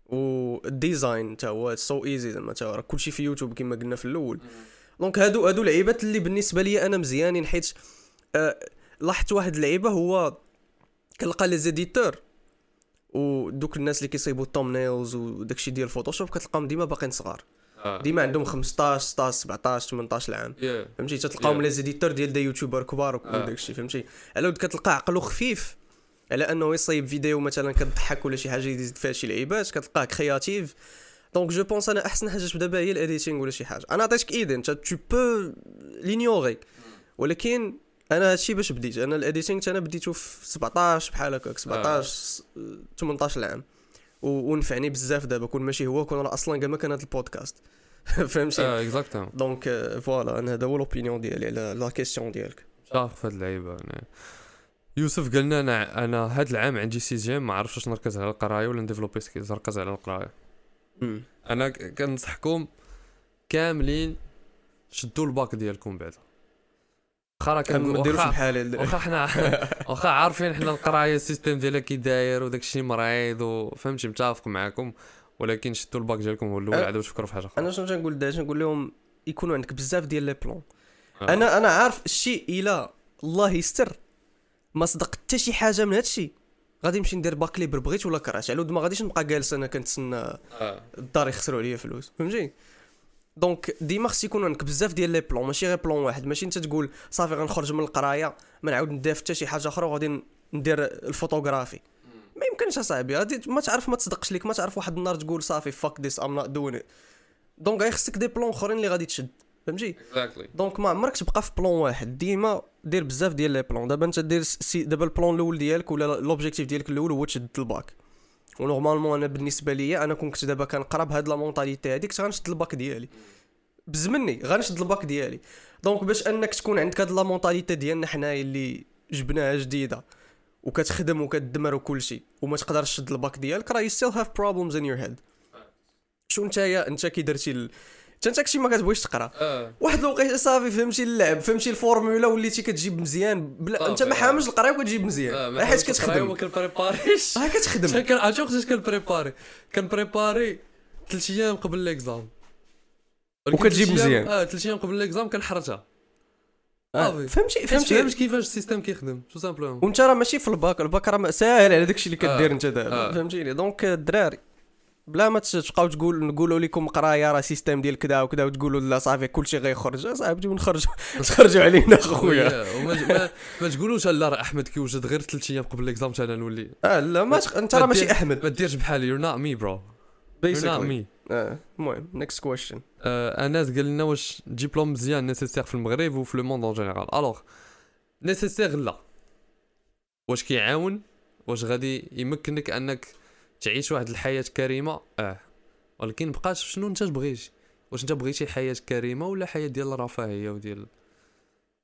وال design حتى هو so easy زعما تا كلشي في يوتيوب كما قلنا في الأول. donc هادو هادو لعيبات اللي بالنسبة لي أنا مزيانين حيت آه لاحظت واحد اللعيبة هو كنلقى les éditeurs ودوك الناس اللي كيصيبوا ال thumbnails وداكشي ديال ال Photoshop كتلقاهم ديما باقيين صغار. آه. ديما عندهم 15 16 17 18 عام yeah. فهمتي؟ تتلقاهم لي زيديتور ديال des YouTubeurs كبار وكل آه. داكشي فهمتي؟ على ود كتلقى عقلو خفيف على أنه يصيب فيديو مثلا كتضحك ولا شي حاجة يزيد فيها شي لعيبات كتلقاه créatif donc je pense أنا احسن حاجة تبدا بها هي ال editing ولا شي حاجة أنا عطيتك idée انت tu peux l'ignorer ولكن أنا هادشي باش بديت أنا ال editing أنا بديتو في 17 بحال هكاك 17 آه. 18 عام ونفعني بزاف دابا كون ماشي هو كون راه أصلا كاع ما كان هذا البودكاست فهمتي آه exactement donc voilà أنا هذا هو l'opinion ديالي على la question ديالك شاف هاد اللعيبه يوسف قالنا أنا أنا هاد العام عندي sixième ما عرفتش واش نركز على القرايه ولا نديفلوبي skills نركز على القرايه أنا كنصحكم كاملين شدوا الباك ديالكم بعدا. واخا راه كنديروش بحال واخا حنا واخا عارفين حنا القرايه ال système ديالها كي داير وداك الشيء مريض وفهمتي متفق معاكم. ولكن شدوا الباك ديالكم هو الأول عاد تفكروا في حاجة أخرى. أنا شنو تنقول داير نقول لهم يكونوا عندك بزاف ديال les plans. آه. أنا أنا عارف الشيء الا الله يستر. ما صدق حتى شي حاجة من هادشي. غادي نمشي ندير bac libre بغيت ولا كرهت على ود ما غاديش نبقى جالس أنا كنتسنى آه. الدار يخسروا عليا فلوس فهمتي؟ donc ديما خص يكون عندك بزاف ديال les plans ماشي غير plan واحد ماشي أنت تقول صافي غنخرج من القراية ما نعاود ندير حتى شي حاجة أخرى وغادي ندير الفوتوغرافي. ما يمكنش أصاحبي غادي ما تعرف ما تصدقش ليك ما تعرف واحد النهار تقول صافي fuck this I'm not doing donc غير خصك des plans أخرين اللي غادي تشد. فهمتي؟ donc ما عمرك تبقى في plan واحد. ديما دير بزاف ديال les plans دابا انت دير دابا ال plan الأول ديالك ولا l'objectif ديالك الأول هو تشد الباك. و normalement أنا بالنسبة ليا أنا كنت دابا كنقرا بهاد la mentalité هذيك كنت غنشد الباك ديالي. بزمني غنشد الباك ديالي. donc باش أنك تكون عندك هاد la mentalité ديالنا حنايا اللي جبناها جديدة وكتخدم وكتدمر وكل شيء وما تقدرش تشد الباك ديالك راه you still have problems in your head نتايا انت كي درتي انت داكشي ما كتبغيش تقرا. آه. واحد الوقيته صافي فهمتي اللعب فهمتي الفورمولا وليتي كتجيب مزيان. بلا انت ما حامش القرايه وكتجيب مزيان. آه حيت كتخدم. ما كنبريباريش آه كتخدم. كان عرفتي وقتاش كنبريباري كنبريباري ثلاث أيام قبل l'exam وكتجيب مزيان. آه ثلاث أيام قبل ليكزام كنحرجها. آه. فهمتي فهمتي. فهمت كيفاش ال système كيخدم tout simplement وانت راه ماشي في ال bac ال bac راه ساهل على داكشي اللي كدير انت دابا فهمتيني. donc الدراري. بلا ما تبقاو تقول نقولوا لكم قراية راه système ديال كذا وكذا وتقولوا لا صافي كلشي غيخرج. صاحبي ونخرجوا تخرجوا علينا خويا. ما, ما تقولوش لا راه أحمد كيوجد غير ثلاث أيام قبل l'exam أنا نولي. آه لا ما أنت راه ماشي أحمد. ما ديرش بحالي you're not me bro you're not me المهم next question انس قال لنا واش ديبلوم مزيان nécessaire في المغرب وفي le monde en général alors nécessaire لا. واش كيعاون؟ واش غادي يمكنك أنك تعيش واحد الحياة كريمة آه. ولكن بقاش شنو انت تبغيش واش انت بغيتي حياة كريمة ولا حياة ديال الرفاهيه وديال؟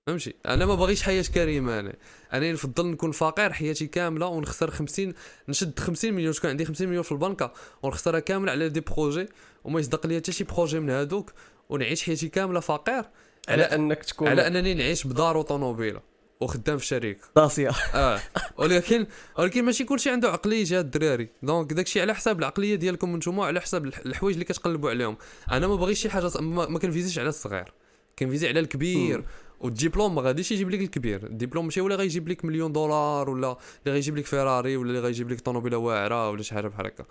فهمتي؟ أنا ما باغيش حياة كريمة أنا. أنا نفضل نكون فقير حياتي كاملة ونخسر 50 نشد 50 مليون. تكون عندي 50 مليون في البنكة؟ ونخسرها كاملة على des projets. وما يصدق لي حتى شي projet من هادوك. ونعيش حياتي كاملة فقير. على أنك تكون على أنني نعيش بدار وطوموبيلة. وخدام في شركه طاسيه آه. ولكن ولكن ماشي كلشي عنده عقلية هاد الدراري. donc داكشي على حساب العقلية ديالكم نتوما على حساب الحوايج اللي كتقلبوا عليهم. أنا ما باغيش شي حاجة ما, ما كنفيزيش على الصغير. كنفيزي على الكبير. والدبلوم ما غاديش يجيب لك الكبير. الدبلوم ماشي ولا غيجيب لك مليون دولار ولا اللي غيجيب لك فيراري ولا اللي غيجيب لك طوموبيلة واعرة ولا شي حاجة بحال هكا.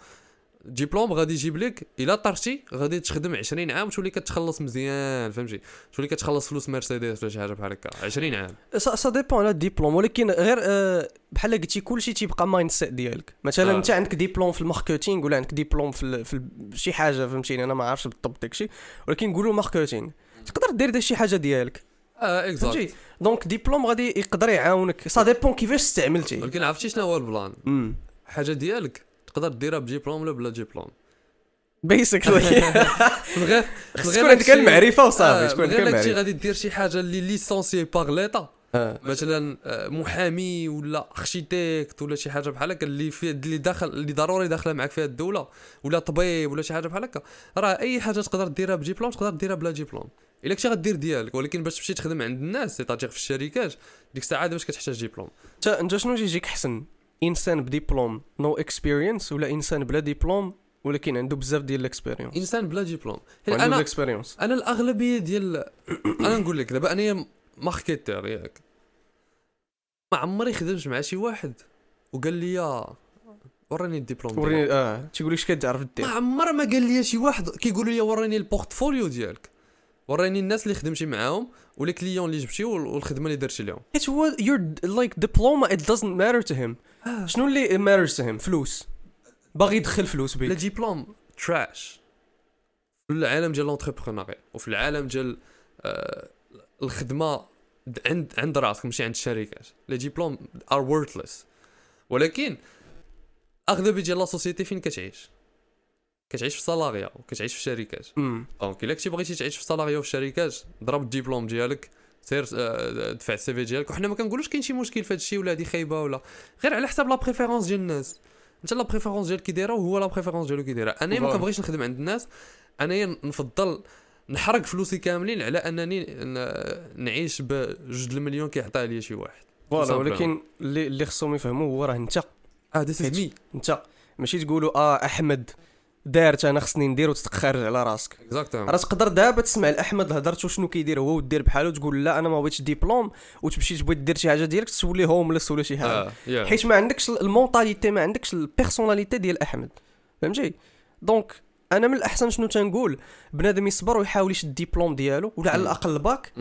ديبلوم غادي يجيب لك إلا طرتي غادي تخدم 20 عام تولي كتخلص مزيان فهمتي؟ تولي كتخلص فلوس مرسيدس ولا شي حاجة بحال هكا. 20 عام. ça dépend على الدبلوم ولكن غير أه بحال قلتي كلشي تيبقى mindset ديالك. مثلا آه. أنت عندك ديبلوم في ال marketing ولا عندك ديبلوم في, في شي حاجة فهمتيني؟ أنا ما عارفش بالضبط داكشي ولكن نقولوا marketing تقدر دير شي حاجة ديالك. آه exact donc diplôme غادي يقدر يعاونك. ça dépend كيفاش استعملتي ولكن عرفتي شنو هو ال plan؟ حاجة ديالك. تقدر ديرها بديبلوم ولا بلا diplôme basically من غير خص تكون عندك المعرفة وصافي آه، تكون عندك غير المعرفة. غادي دير شي حاجة اللي licenciée par l'État آه. مثلا آه، محامي ولا architecte ولا شي حاجة بحال هكا اللي في اللي داخل اللي ضروري داخلة معك فيها الدولة ولا طبيب ولا شي حاجة بحال هكا. راه أي حاجة تقدر ديرها بديبلوم تقدر ديرها بلا ديبلوم إلا كنتي غدير ديالك ولكن باش تمشي تخدم عند الناس c'est-à-dire في الشركات ديك الساعة باش كتحتاج ديبلوم انت شنو يجيك احسن إنسان ب diplôme no experience ولا إنسان بلا ديبلوم ولكن عنده بزاف ديال ال experience إنسان بلا ديبلوم. أنا الاكسبيرينس أنا الأغلبية ديال أنا نقول لك دابا انايا marketeur ياك. ما عمري خدمت مع شي واحد وقال لي وريني le diplôme وريني آه تيقول لك اش كتعرف ما دير عمر ما قال لي شي واحد كيقولوا لي وريني البورتفوليو ديالك. وريني الناس اللي خدمتي معاهم و les clients اللي جبتي وال- والخدمة اللي درتي لهم حيت هو your like diploma it doesn't matter to him. شنو اللي him فلوس. باغي يدخل فلوس لا بيك ديبلوم تراش في العالم ديال l'entrepreneuriat وفي العالم ديال آه، الخدمة عند عند راسك ماشي عند الشركات. les diplômes are worthless ولكن أغلبية ديال la société فين كتعيش؟ كتعيش في salariat وكتعيش في الشركات امم donc إلا كنتي بغيتي تعيش في salariat وفي الشركات ضرب الدبلوم ديالك سير آه، دفع ال CV ديالك. وحنا ما كنقولوش كاين شي مشكل في هذا الشيء ولا هذه خايبة ولا. غير على حساب la préférence ديال الناس. انت la préférence ديالك كي دايرة وهو la préférence ديالو كي دايرة. أنا ما. كنبغيش نخدم عند الناس. انايا نفضل نحرق فلوسي كاملين على أنني نعيش بجوج المليون كيعطيها لي شي واحد. voilà. ولكن اللي اللي خصهم يفهموا هو راه انت. آه از مي انت ماشي تقولوا آه أحمد. دارت أنا خصني ندير وتتخرج على راسك. exactement راه تقدر دابا تسمع لاحمد هضرتو شنو كيدير هو ودير بحالو تقول لا أنا ما بغيتش ديبلوم وتمشي تبغي دير شي حاجة ديالك تولي homeless ولا شي حاجة. يا حيت ما عندكش ال mentalité ما عندكش ال personnalité ديال أحمد. فهمتي؟ donc أنا من الأحسن شنو تنقول بنادم يصبر ويحاول يشد الدبلوم ديالو ولا على. الأقل الباك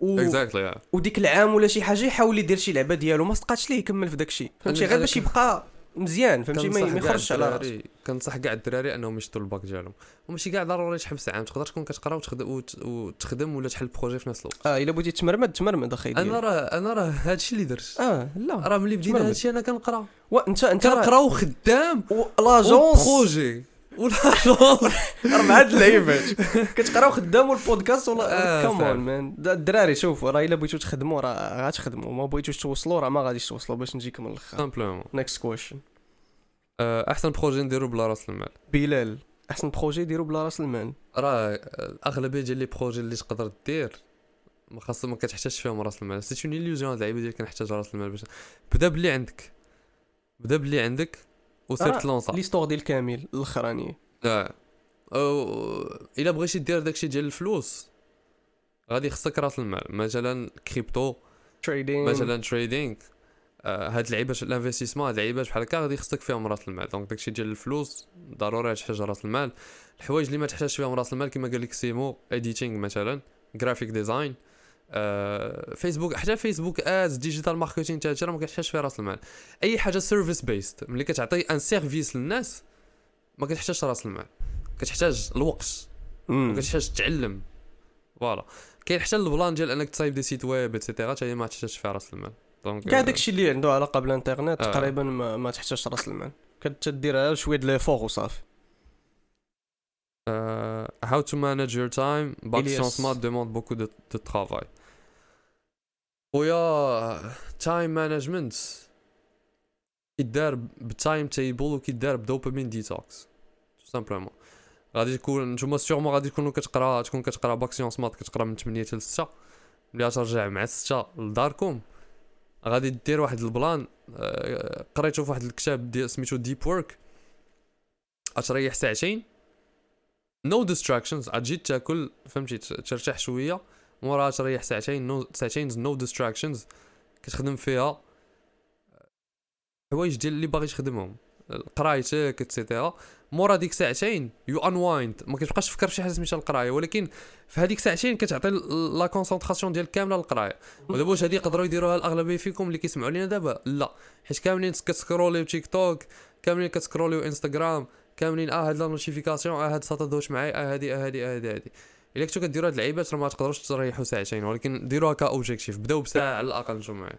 و... exactly وديك العام ولا شي حاجة يحاول يدير شي لعبة ديالو ما سقطش ليه يكمل في داكشي. فهمتي؟ أنا- غير باش يبقى مزيان فهمتي؟ ما يخرجش على راسو كنصح كاع الدراري انهم يشدوا الباك ديالهم. وماشي كاع ضروري تحبس عام تقدر تكون كتقرا وتخدم وت- وتخدم ولا تحل projet في نفس الوقت. آه إلا بغيتي تمرمد تمرمد أخي أنا. راه أنا راه هادشي اللي درت. آه لا راه ملي بدينا. هادشي أنا كنقرا. وانت انت كنقرا وخدام l'agence projet و l'agence أربعة اللعيبات كتقراو خدام والبودكاست ولا آه، come on فعلا. man الدراري شوفوا راه إلا بغيتو تخدموا راه غتخدموا ما بغيتوش توصلوا راه ما غاديش توصلوا باش نجيكم من الآخر simplement next question أحسن projet نديرو بلا راس المال. بلال أحسن projet ديروا بلا راس المال. راه الاغلبيه ديال les projets اللي تقدر دير ما خاص ما كتحتاجش فيهم راس المال. c'est une illusion هاد اللعيبة ديال كنحتاج راس المال باش بدا باللي عندك. بدا باللي عندك وسير آه، تلونسا l'histoire ديال كامل الأخراني. آه إلا بغيتي دير داكشي ديال الفلوس غادي خصك راس المال. مثلا crypto trading مثلا trading آه هاد اللعيبات ال investissement هاد اللعيبات بحال هكا غادي خصك فيهم راس المال. donc داكشي ديال الفلوس ضروري تحتاج راس المال. الحوايج اللي ما تحتاجش فيهم راس المال كما قال لك سيمو editing مثلا graphic design فيسبوك حتى فيسبوك ads digital marketing حتى هادشي راه ما كتحتاجش فيه راس المال. أي حاجة service based ملي كتعطي un service للناس ما كتحتاجش راس المال. كتحتاج الوقت مم. كتحتاج تتعلم voilà. كاين حتى ال plan ديال إنك تصايب des sites web et cetera حتى هي ما تحتاجش فيها راس المال. donc كاع داكشي اللي عنده علاقة بالإنترنت آه. تقريبا ما, ما تحتاجش راس المال. كتدير شوية د l'effort وصافي. Uh, how to manage your time Elias. sciences maths demande beaucoup de, de travail. خويا time management كيدار ب time table وكيدار ب dopamine detox simplement غادي تكون نتوما sûrement غادي تكونوا كتقرا تكون كتقرا bac sciences maths كتقرا من 8 حتى 6 ملي ترجع مع 6 لداركم. غادي دير واحد ال plan. آه، قريتو في واحد الكتاب ديال سميتو Deep Work غتريح ساعتين. no distractions غتجي تاكل فهمتي ترتاح شوية. موراها تريح ساعتين no ساعتين no distractions كتخدم فيها. حوايج ديال اللي باغي تخدمهم قرايتك et cetera مورا ديك ساعتين you unwind ما كتبقاش تفكر في شي حاجة سميتها القراية ولكن في هذيك ساعتين كتعطي la concentration ديال كاملة للقراية. ودابا واش هذه يقدروا يديروها الأغلبية فيكم اللي كيسمعوا لينا دابا؟ لا. حيت كاملين كتسكروليو تيك توك كاملين كتسكروليو انستغرام كاملين آه هاد la notification آه هاد ساطا دوش معايا آه هادي آه هادي آه هادي هادي. إلا كنتو كديروا هاد اللعيبات راه ما تقدروش تريحوا ساعتين ولكن ديروها ك objectif بداو بساعة على الأقل معايا.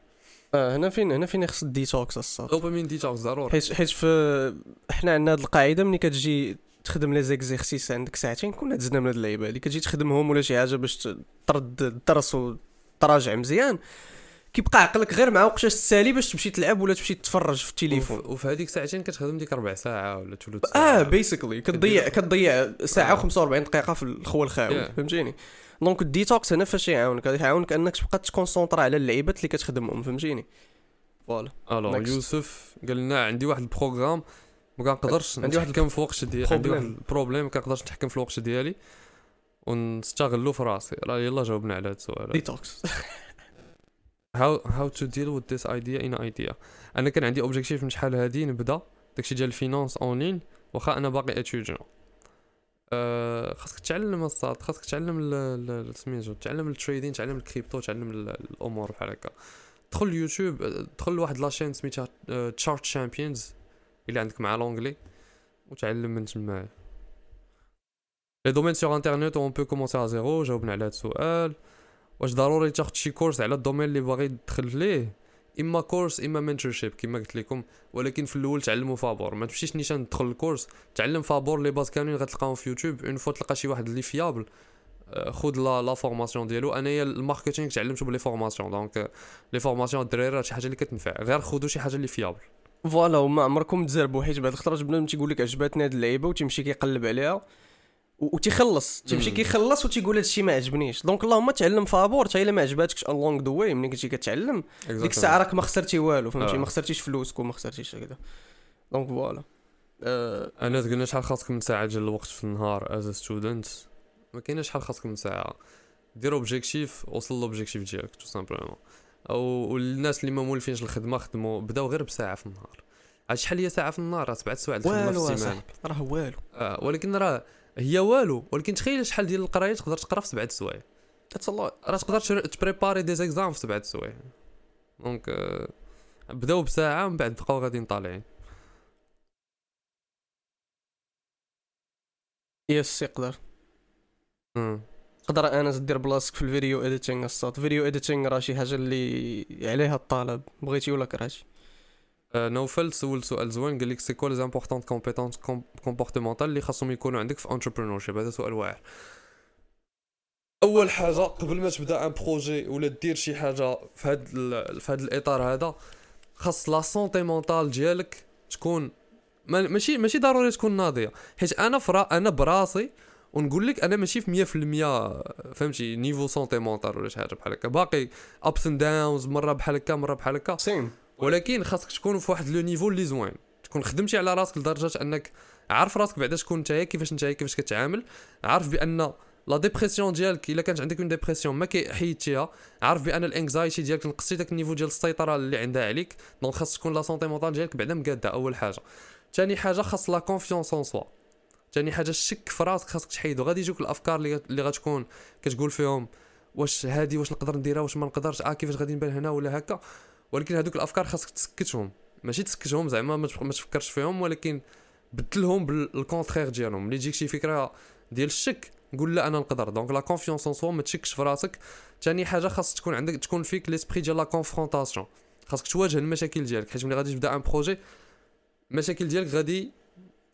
آه هنا فين هنا فين خص الديتوكس الصاد dopamine detox ضروري. حيت حيت في حنا عندنا هاد القاعدة ملي كتجي تخدم les exercices عندك ساعتين كنا دزنا من هاد اللعيبة هادي كتجي تخدمهم ولا شي حاجة باش ترد الدرس وتراجع مزيان. كيبقى عقلك غير مع وقتاش تسالي باش تمشي تلعب ولا تمشي تتفرج في التليفون. وفي هذيك ساعتين كتخدم ديك ربع ساعة ولا ثلث ساعة. آه basically كتضيع كتضيع ساعة و45 دقيقة في الخوى الخاوي فهمتيني؟ donc ال detox هنا فاش يعاونك. يعاونك أنك تبقى تكونسونطرا على اللعيبات اللي كتخدمهم فهمتيني؟ فوالا الوغ يوسف قال لنا عندي واحد ال programme ما كنقدرش نتحكم في الوقت ديالي. عندي واحد ال problème ما كنقدرش نتحكم في الوقت ديالي. ونستغلو في راسي. راه يلا جاوبنا على هذا السؤال. ديتوكس how how to deal with this idea in idea. أنا كان عندي اوبجيكتيف من شحال هادي نبدأ. داكشي ديال الفينانس اون لين واخا أنا باقي اتيديون أه خاصك تعلم الصاد خاصك تعلم سميتو تعلم التريدين تعلم الكريبتو تعلم الأمور بحال هكا. دخل اليوتيوب دخل لواحد لاشين سميتها تشارت شامبيونز الا عندك مع لونجلي وتعلم من تما. les domaines sur internet on peut commencer à zéro جاوبنا على هذا السؤال. واش ضروري تاخد شي course على الـ domaine اللي باغي تدخل ليه إما course إما mentorship كما قلت لكم. ولكن في الأول تعلموا فابور ما تمشيش نيشان تدخل ال course تعلم فابور les bases كاملين غتلقاهم في يوتيوب une fois تلقى شي واحد اللي fiable خذ la la formation ديالو. أنايا ال marketing تعلمته ب les formations donc les formations الدراري شي حاجة اللي كتنفع. غير خذوا شي حاجة اللي fiable voilà وما عمركم تزربوا حيت بعد الخطرة بنادم تيقول لك عجباتني هاد اللعيبة وتمشي كيقلب عليها. وتيخلص تيمشي كيخلص وتيقول هادشي ما عجبنيش. donc اللهم تعلم فابور حتى إلا ما عجباتكش along the way ملي كنتي كتعلم ديك الساعة راك ما خسرتي والو فهمتي؟ آه. ما خسرتيش فلوسك وما خسرتيش هكذا donc voilà. أه أنا قلنا شحال خاصك من ساعة ديال الوقت في النهار as student ما كاينش شحال خاصك من ساعة. دير objectif وصل ل objectif ديالك tout simplement أو الناس اللي ما مولفينش الخدمة خدموا بداو غير بساعة في النهار. شحال هي ساعة في النهار؟ راه سبعة سوايع الخدمة في السيمانة. راه والو. آه ولكن راه هي والو ولكن تخيل شحال ديال القراية تقدر تقرا في سبعة سوايع. that's راه تقدر تـ préparer des examens في سبعة سوايع. donc آه بداو بساعة من بعد بقاو غاديين طالعين. yes يقدر. تقدر أنا دير بلاصتك في ال video editing الصوت. video editing راه شي حاجة اللي عليها الطلب بغيتي ولا كرهتي؟ nouvelle سول سؤال زوين قال لك c'est quoi les importantes compétences comportementales اللي خاصهم يكونوا عندك في entrepreneurship هذا سؤال واعر. أول حاجة قبل ما تبدأ un projet ولا دير شي حاجة في هذا في هذا الإطار هذا خاص la santé mentale ديالك تكون ماشي ماشي ضروري تكون ناضية. حيت أنا frère أنا براسي ونقول لك أنا ماشي في 100% فهمتي niveau santé mentale ولا شي حاجة بحال هكا. باقي ups and downs مرة بحال هكا مرة بحال هكا. same ولكن خاصك تكون في واحد le niveau اللي زوين. تكون خدمتي على راسك لدرجة أنك عارف راسك بعدا شكون نتايا كيفاش نتايا كيفاش كتعامل. عارف بأن la dépression ديالك إلا كانت عندك une dépression ما حيدتيها عارف بأن ال anxiety ديالك نقصتي داك ال niveau ديال السيطرة اللي عندها عليك. donc خاص تكون la santé mentale ديالك بعدا مقادة أول حاجة. ثاني حاجة خاص la confiance en soi ثاني حاجة الشك في راسك خاصك تحيدو غادي يجوك الأفكار اللي غتكون كتقول فيهم واش هادي واش نقدر نديرها واش ما نقدرش آه كيفاش غادي نبان هنا ولا هكا. ولكن هذوك الأفكار خاصك تسكتهم. ماشي تسكتهم زعما ما تفكرش فيهم ولكن بدلهم بال contraire ديالهم. ملي تجيك شي فكرة ديال الشك قول لا أنا نقدر. donc la confiance en soi ما تشكش في راسك. ثاني حاجة خاص تكون عندك تكون فيك l'esprit ديال la confrontation خاصك تواجه المشاكل ديالك. حيت ملي غادي تبدأ un projet المشاكل ديالك غادي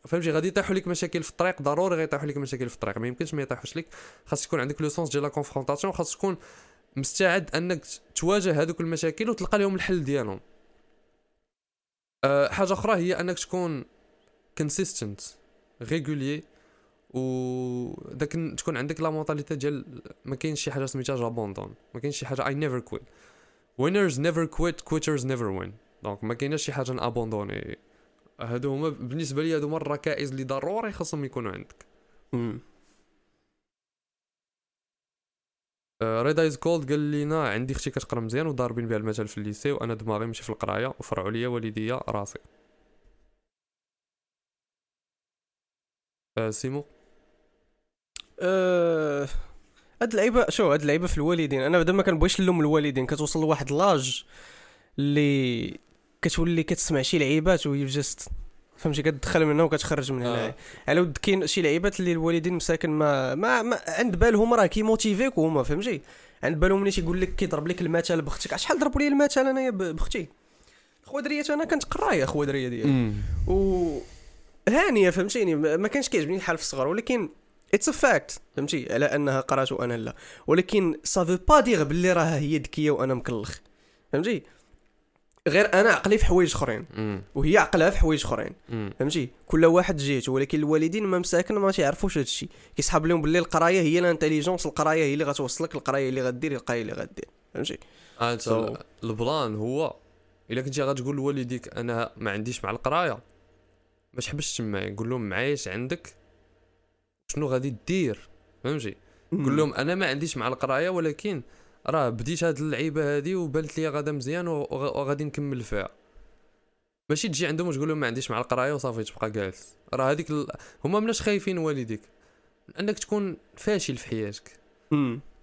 فهمتي؟ غادي يطيحوا لك مشاكل في الطريق. ضروري غيطيحوا لك مشاكل في الطريق. ما يمكنش ما يطيحوش لك. خاص تكون عندك le sens ديال la confrontation خاص تكون مستعد أنك تواجه هذوك المشاكل وتلقى لهم الحل ديالهم. أه حاجة أخرى هي أنك تكون consistent régulier و داك تكون عندك la mentalité ديال ما كاينش شي حاجة سميتها j'abandonne ما كاينش شي حاجة I never quit winners never quit quitters never win. دونك ما كايناش شي حاجة ن abandonner هادو هما بالنسبة لي هادو هما الركائز اللي ضروري خاصهم يكونوا عندك. رضا is cold قال لينا عندي أختي كتقرا مزيان وضاربين بها المثل في ال lycée وأنا دماغي ماشي في القراية وفرعوا ليا والديا راسي. أه سيمو. أه هاد اللعيبه شو هاد اللعيبه في الوالدين. أنا بعدا ما كنبغيش نلوم الوالدين كتوصل لواحد l'âge اللي كتولي كتسمع شي لعيبات وهي juste فهمتي كتدخل من هنا وكتخرج من هنا آه. على ود كاين شي لعيبات اللي الوالدين مساكن ما, ما, ما عند بالهم راه كي motiver ك هما فهمتي؟ عند بالهم ملي تيقول لك كيضرب لك المثل بختك. شحال ضربوا لي المثل أنايا بختي؟ خوادريات أنا كنت قرايه خوادريه ديالي. و هانية فهمتيني ما كانش كيعجبني الحال في الصغر. ولكن it's a fact فهمتي؟ على أنها قرات وأنا لا. ولكن ça veut pas dire باللي راها هي ذكية وأنا مكلخ فهمتي؟ غير أنا عقلي في حوايج أخرين وهي عقلها في حوايج أخرين. فهمتي؟ كل واحد جهته ولكن الوالدين ما مساكن ما تيعرفوش هذا الشيء. كيسحب لهم باللي القراية هي ال intelligence القراية هي اللي غتوصلك القراية اللي غدير القراية اللي غدير. فهمتي؟ آه so. البلان هو إلا كنتي غتقول لوالديك أنا ما عنديش مع القراية ما تحبش تما قول لهم معايش عندك شنو غادي دير؟ فهمتي؟ قول لهم أنا ما عنديش مع القراية ولكن راه بديت هاد اللعيبة هادي وبانت لي غادا مزيان وغادي نكمل فيها. ماشي تجي عندهم وتقول لهم ما عنديش مع القرايه وصافي تبقى جالس. راه هذيك ال... هما مناش خايفين والديك. انك تكون فاشل في حياتك.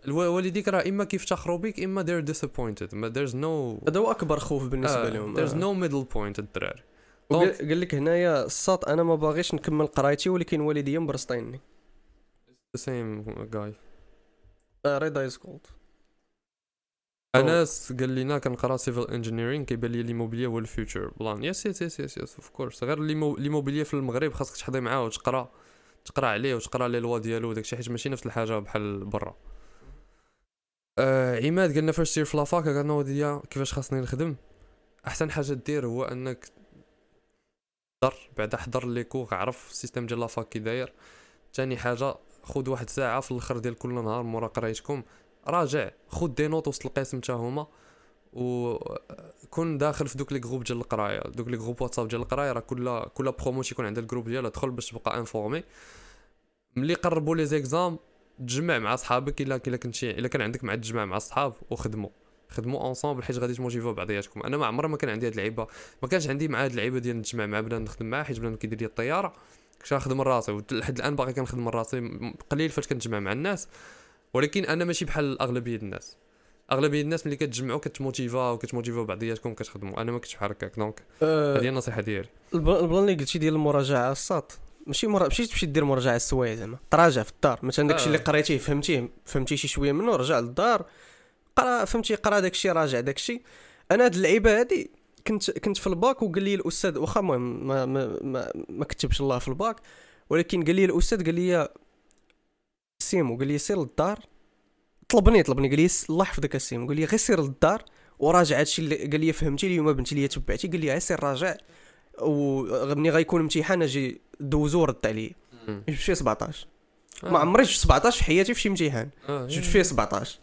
والديك راه إما كيفتخروا بك إما they're disappointed. ما there's no هذا هو أكبر خوف بالنسبة آه. لهم. there's آه. no middle point الدراري قال لك هنايا الساط أنا ما باغيش نكمل قرايتي ولكن والديا م pressé يني the same guy. رضا is cold انس قال لنا كنقرا civil engineering كيبان لي l'immobilier هو ال future plan. yes yes yes yes yes of course غير l'immobilier في المغرب خاصك تحضي معاه وتقرأ تقرأ عليه وتقرأ لي لوا ديالو وداكشي حيت ماشي نفس الحاجة بحال برا. آه عماد قالنا فاش سير في la fac قالنا وديا كيفاش خاصني نخدم؟ أحسن حاجة دير هو أنك حضر بعدا حضر les cours عرف ال système ديال la fac كي داير. ثاني حاجة خذ واحد ساعة في الأخر ديال كل نهار مورا قرايتكم. راجع خذ des notes وسط القسم حتى هما وكون داخل في دوك les groupes ديال القراية. دوك les groupes واتساب ديال القراية راه كل كل برومو تيكون عندها ال groupe ديالها دخل باش تبقى informé ملي قربوا les exams تجمع مع صحابك إلا إلا كنتي إلا كان عندك مع تجمع مع الصحاب وخدموا. خدموا ensemble حيت غادي تموتيفيو بعضياتكم. أنا ما عمري ما كان عندي هاد اللعيبه ما كانش عندي مع هاد اللعيبه ديال نتجمع مع بنادم نخدم معاه حيت بنادم كيدير لي الطيارة. كنت نخدم راسي ولحد الآن باقي كنخدم راسي قليل فاش كنتجمع مع الناس. ولكن أنا ماشي بحال أغلبية الناس. أغلبية الناس ملي كتجمعوا كتموتيفا وكتموتيفاو بعضياتكم كتخدموا أنا ما كنتش بحال هكاك donc أه هذه هي النصيحة ديالي. ال plan اللي قلتي ديال المراجعة الساط ماشي مرا ماشي تمشي دير مراجعة السوايع زعما. تراجع في الدار. مثلا داكشي اللي قريتيه فهمتيه فهمتي شي شوية منه رجع للدار قرا فهمتي قرا داكشي راجع داكشي. أنا هاد اللعيبة هادي كنت كنت في الباك وقال لي الأستاذ واخا المهم ما ما, ما, ما كتبش الله في الباك ولكن قال لي الأستاذ قال لي سيمو قال لي سير للدار. طلبني طلبني قال لي الله يحفظك السيمو قال لي غير سير للدار وراجع هادشي اللي قال لي فهمتي اليوم بنتي لي تبعتي قال لي غير سير راجع. ومني غيكون امتحان أجي دوزو ورد عليه جبت فيه 17 آه. ما عمري جبت 17 في حياتي في شي امتحان. آه. جبت فيه 17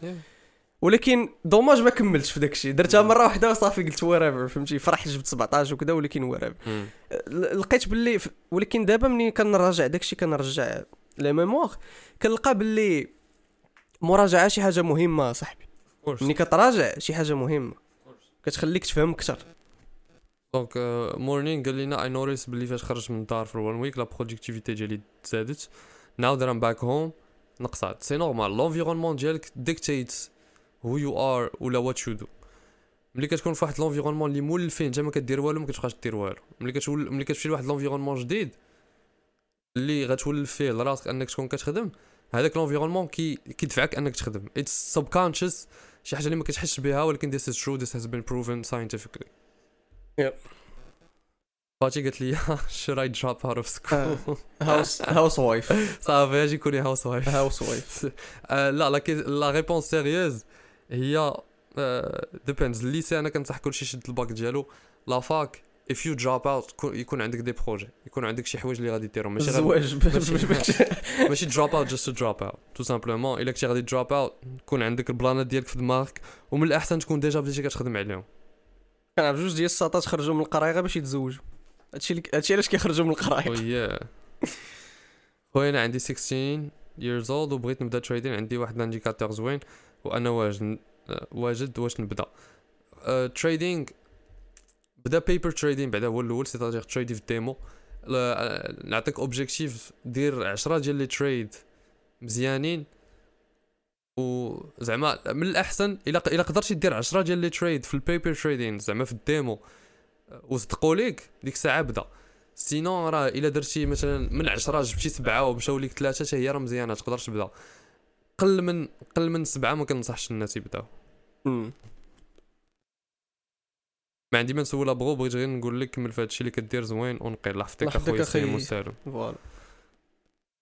ولكن dommage ما كملتش في داكشي. درتها مرة واحدة وصافي قلت whatever فهمتي. فرحت جبت 17 وكذا ولكن whatever لقيت باللي ولكن دابا ملي كنراجع داكشي كنرجع les mémoires. كنلقى باللي مراجعة شي حاجة مهمة صاحبي. ملي كتراجع شي حاجة مهمة كتخليك تفهم أكثر. donc مورنين قال لنا I noticed بلي فاش خرجت من الدار في one week la productivité ديالي تزادت now that I'm back home نقصات. c'est normal l'environnement ديالك dictate who you are ولا what you do ملي كتكون في واحد l'environnement اللي مولفين انت ما كدير والو ما كتبقاش دير والو. ملي كتول ملي كتمشي لواحد l'environnement جديد اللي غتولف فيه لراسك انك تكون كتخدم هذاك l'environnement كي كيدفعك انك تخدم. it's subconscious شي حاجة اللي ما كتحسش بها ولكن this is true this has been proven scientifically. Yep. فاتي قالت لي should I drop out of school? house housewife صافي أجي كوني housewife housewife لا لا لا réponse sérieuse it depends ال lycée أنا كنصح كلشي يشد الباك ديالو. la fac if you drop out يكون عندك des projets يكون عندك شي حوايج اللي غادي ديرهم ماشي الزواج ماشي out just to drop out. tout simplement إلا كنتي غادي drop out يكون عندك البلانات ديالك في دماغك ومن الأحسن تكون déjà بديتي كتخدم عليهم. كنعرف جوج ديال الساطات خرجوا من القرايه غير باش يتزوجوا. هادشي هادشي علاش كيخرجوا من القرايه وياه خويا أنا عندي 16 years old وبغيت نبدأ trading عندي واحد ال indicateur زوين وأنا واجد واجد واش نبدأ. trading بدا paper trading بعدا هو الأول c'est-à-dire تريدي في ال demo. نعطيك objectif دير 10 ديال les trades مزيانين. وزعما من الأحسن إلا إلا قدرتي دير 10 ديال les trades في ال paper trading زعما في ال demo. وصدقوا ليك ديك الساعة بدا. sinon راه إلا درتي مثلا من 10 جبتي سبعة ومشاو ليك ثلاثة حتى هي راه مزيانة تقدر تبدا. قل من قل من سبعة ما كنصحش الناس يبداو. ما عندي ما نسول بغو بغيت غير نقول لك كمل في هادشي اللي كدير زوين ونقي الله يحفظك أخويا. سليم وسالم فوالا.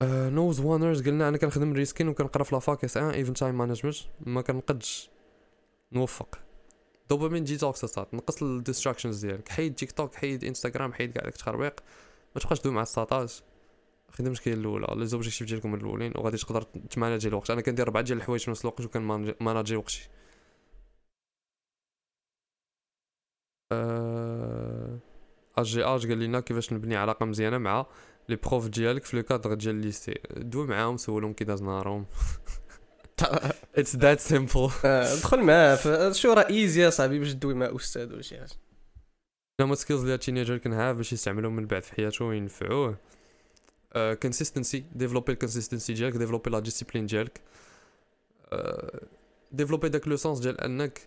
نوز وانرز قلنا أنا كنخدم ريسكين وكنقرا في لافاك اس ان ايفن تايم مانجمنت ما كنقدش. نوفق. دوبامين ديتوكس اصاط نقص الديستراكشنز ديالك. حيد تيك توك حيد انستغرام حيد كاع داك التخربيق. ما تبقاش تدوي مع الساطاج خدم المشكلة الأولى. les objectifs ديالكم الأولين وغادي تقدر تماناجي الوقت. أنا كندير أربعة ديال الحوايج في نفس الوقت وكنماناجي وقتي. أه... أجي اج قال لنا كيفاش نبني علاقة مزيانة مع les profs ديالك في le cadre ديال ال lycée دوي معاهم سولهم كي داز نهارهم. it's that simple آه، دخل معاه شو راه easy صاحبي باش تدوي مع أستاذ ولا شي حاجة. هما skills اللي ال teenager كنها باش يستعملهم من بعد في حياته وينفعوه. consistency ديفلوبي ال consistency ديالك ديفلوبي la discipline ديالك. ديفلوبي داك le sens ديال أنك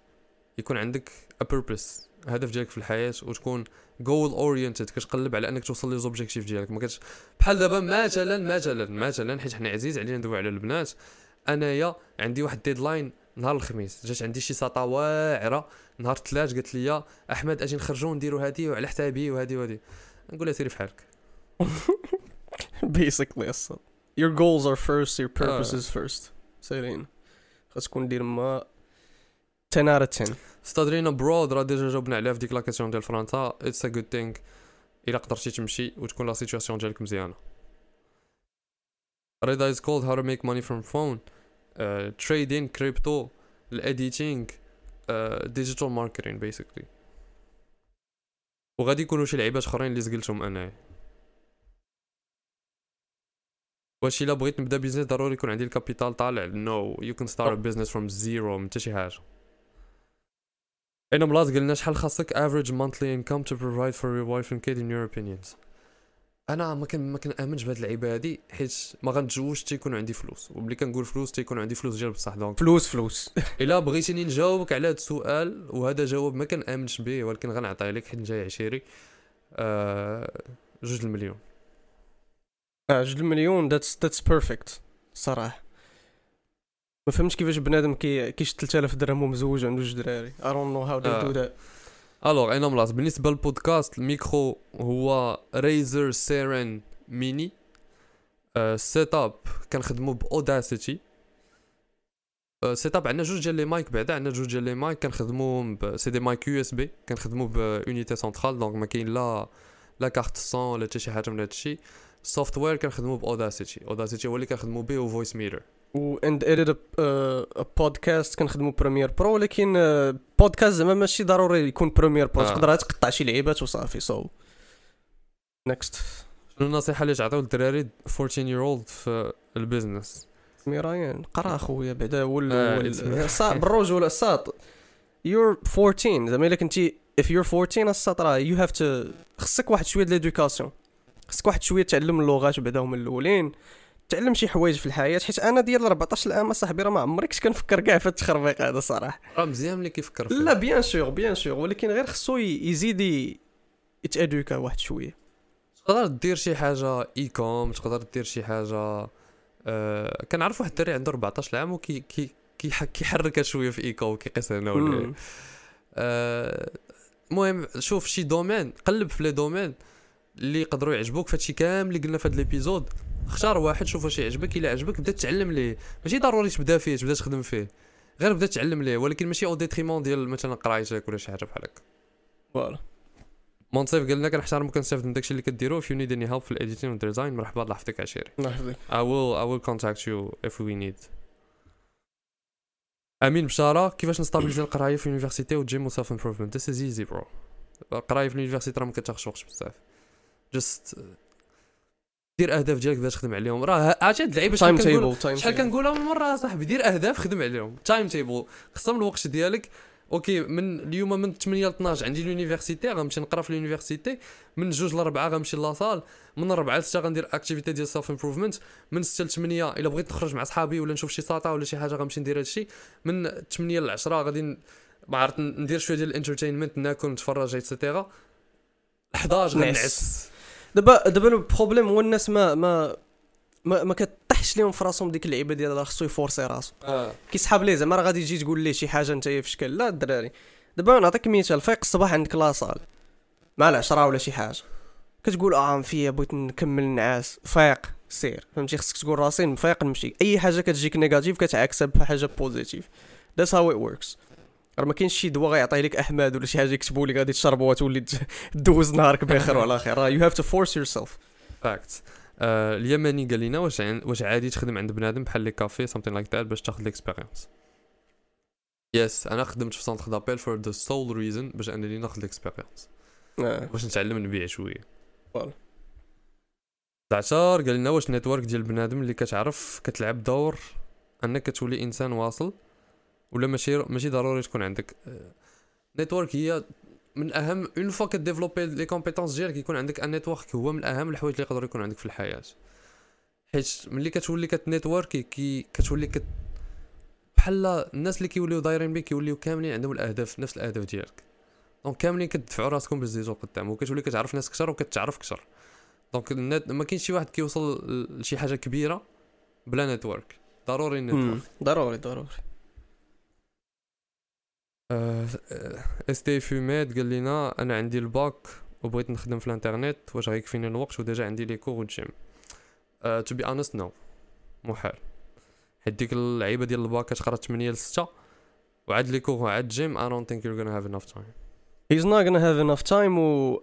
يكون عندك a purpose هدف ديالك في الحياة وتكون goal oriented كتقلب على أنك توصل les objectifs ديالك. ما كتش بحال دابا مثلا مثلا مثلا حيت حنا عزيز علينا ندوي على البنات أنايا عندي واحد deadline نهار الخميس. جات عندي شي ساطا واعرة نهار الثلاث قالت لي أحمد أجي نخرجوا نديروا هادي وعلى حسابي وهادي وهادي. نقول لها سيري في حالك بيسكلي أصلا your goals are first your آه. purposes first. سيرين. خاص تكون دير ما 10 out of 10 ستادرينا برود راه ديجا جاوبنا عليها في ديك لا كيسيون ديال فرنسا. اتس ا جود ثينغ إلا قدرتي تمشي وتكون لا سيتوياسيون ديالك مزيانة. رضا از كولد هاو تو ميك ماني فروم فون trading crypto ال editing digital marketing basically وغادي يكونوا شي لعيبات آخرين اللي سقلتهم انايا واش إلا بغيت نبدأ business ضروري يكون عندي ال capital طالع. no you can start business from zero من حتى شي حاجة. أنا بلاص قلنا شحال خاصك average monthly income to provide for your wife and kid in your opinions. أنا ما كان ما كنامنش بهاد اللعيبه هادي حيت ما غنتزوجش تيكون عندي فلوس. وملي كنقول فلوس تيكون عندي فلوس ديال بصح donc فلوس فلوس. إلا بغيتيني نجاوبك على هذا السؤال وهذا جواب ما كنامنش به ولكن غنعطيه لك حيت جاي عشيري. آه جوج المليون. آه جوج المليون that's that's perfect صراحة. ما فهمتش كيفاش بنادم كي كيش 3000 درهم ومزوج عنده جوج دراري. Know how they آه. do that. alors أنا ملاص بالنسبة للبودكاست الميكرو هو Razer Seiren mini ال setup كنخدمو ب Audacity setup عندنا جوج ديال les mics بعدا عندنا جوج ديال les mics كنخدمو ب c des mics USB كنخدمو ب unité centrale donc ما كاين لا la carte son ولا حتى شي حاجة من هادشي. ال software كنخدمو ب Audacity Audacity هو اللي كنخدمو به و Voicemeeter و and edit podcast كنخدمو Premiere Pro ولكن بودكاست زعما ماشي ضروري يكون Premiere Pro آه. تقدر تقطع شي لعيبات وصافي. so next شنو النصيحة اللي تعطيو للدراري 14 year old في ال business ميرايان قرأ أخويا بعدا هو ال- آه، بالرجوله الساط you're 14 زعما إلا كنتي if you're 14 الساط راه you have to خصك واحد شوية د l'éducation خصك واحد شوية تعلم اللغات بعدا هما الأولين. تعلم شي حوايج في الحياة حيت أنا ديال 14 عام أصاحبي راه ما عمري كنت كنفكر كاع في التخربيق هذا صراحة. راه مزيان ملي كيفكر لا bien sûr bien sûr ولكن غير خصو يزيد يت éduqua واحد شوية. تقدر دير شي حاجة e-com تقدر دير شي حاجة آه كنعرف واحد الدري عنده 14 عام وكي كي كي كيحركها شوية في e-com كيقيس هنا ولا. آه، المهم شوف شي domaine قلب في les domaines اللي يقدروا يعجبوك فهادشي كامل اللي قلنا في هاد l'épisode اختار واحد شوف واش يعجبك. إلا عجبك بدا تعلم ليه. ماشي ضروري تبدا فيه تبدا تخدم فيه. غير بدا تعلم ليه ولكن ماشي au détriment ديال مثلا قرايتك ولا شي حاجة بحال هكا. voilà. مونسيف قال لنا كنحترم وكنستافد من داكشي اللي كديرو if you need any help في ال editing وال design مرحبا الله يحفظك عشيري. الله يحفظك. I will I will contact you if we need. أمين بشارة كيفاش ن stabiliser القراية في ال university وال gym و self improvement this is easy bro القراية في ال university راه ما كتاخذش وقت بزاف. just دير اهداف ديالك بدا تخدم عليهم. راه عرفتي هاد اللعيبة شحال كنقول شحال كنقولها من مرة صاحبي دير اهداف خدم عليهم. timetable قسم الوقت ديالك. okay من اليوم من 8 ل 12 عندي ال university غنمشي نقرا في ال university. من 2 ل 4 غنمشي la salle من 4 ل 6 غندير activité ديال self improvement من 6 ل 8 الا بغيت نخرج مع صحابي ولا نشوف شي ساطا ولا شي حاجة غنمشي ندير هادشي. من 8 ل 10 غادي ما عرفت ندير شوية ديال ال entertainment ناكل نتفرج et cetera 11 نعس. غنعس. دابا دابا ال problème هو الناس ما ما ما, ما كطيحش لهم في راسهم ديك اللعيبة ديال راه خصو ي forcer راسو. آه. كيسحاب ليه زعما؟ راه غادي تجي تقول ليه شي حاجة انت في شكل؟ لا الدراري. دابا نعطيك مثال فايق الصباح عندك la salle. مع العشرة ولا شي حاجة. كتقول آه فيا بغيت نكمل نعاس فايق سير. فهمتي؟ خصك تقول راسي مفيق نمشي. أي حاجة كتجيك négative كتعكسها بحاجة positive that's how it works راه ما كاينش شي دواء غيعطيه لك أحمد ولا شي حاجة يكتبوا لك غادي تشربوا وتولي دوز نهارك بخير وعلى خير راه you have to force yourself fact اليمني قال لنا واش واش عادي تخدم عند بنادم بحال les cafés something like that باش تاخذ l'expérience yes أنا خدمت في centre d'appel for the sole reason باش أنني ناخذ l'expérience باش نتعلم نبيع شوية. voilà. 19 قال لنا واش network ديال بنادم اللي كتعرف كتلعب دور أنك تولي إنسان واصل. ولا ماشي ماشي ضروري تكون عندك. network هي من أهم une fois ك développer les compétences ديالك يكون عندك un network هو من أهم الحوايج اللي يقدروا يكون عندك في الحياة. حيت ملي كتولي كت networker كي كتولي كت بحال الناس اللي كيوليو دايرين بك كيوليو كاملين عندهم الأهداف نفس الأهداف ديالك. donc كاملين كتدفعوا راسكم باش تزيدوا قدام وكتولي كتعرف ناس كثر وكتعرف كثر donc ما كاينش شي واحد كيوصل لشي حاجة كبيرة بلا network ضروري ال network ضروري ضروري. اس تي فيميد قال لنا أنا عندي الباك وبغيت نخدم في الانترنت واش غيكفيني الوقت؟ و déjà عندي les cours وال gym to be honest no محال حيت ديك اللعيبة ديال الباك كتقرا 8 ل 6 وعاد les cours وعاد gym I don't think you gonna have enough time he's not gonna have enough time و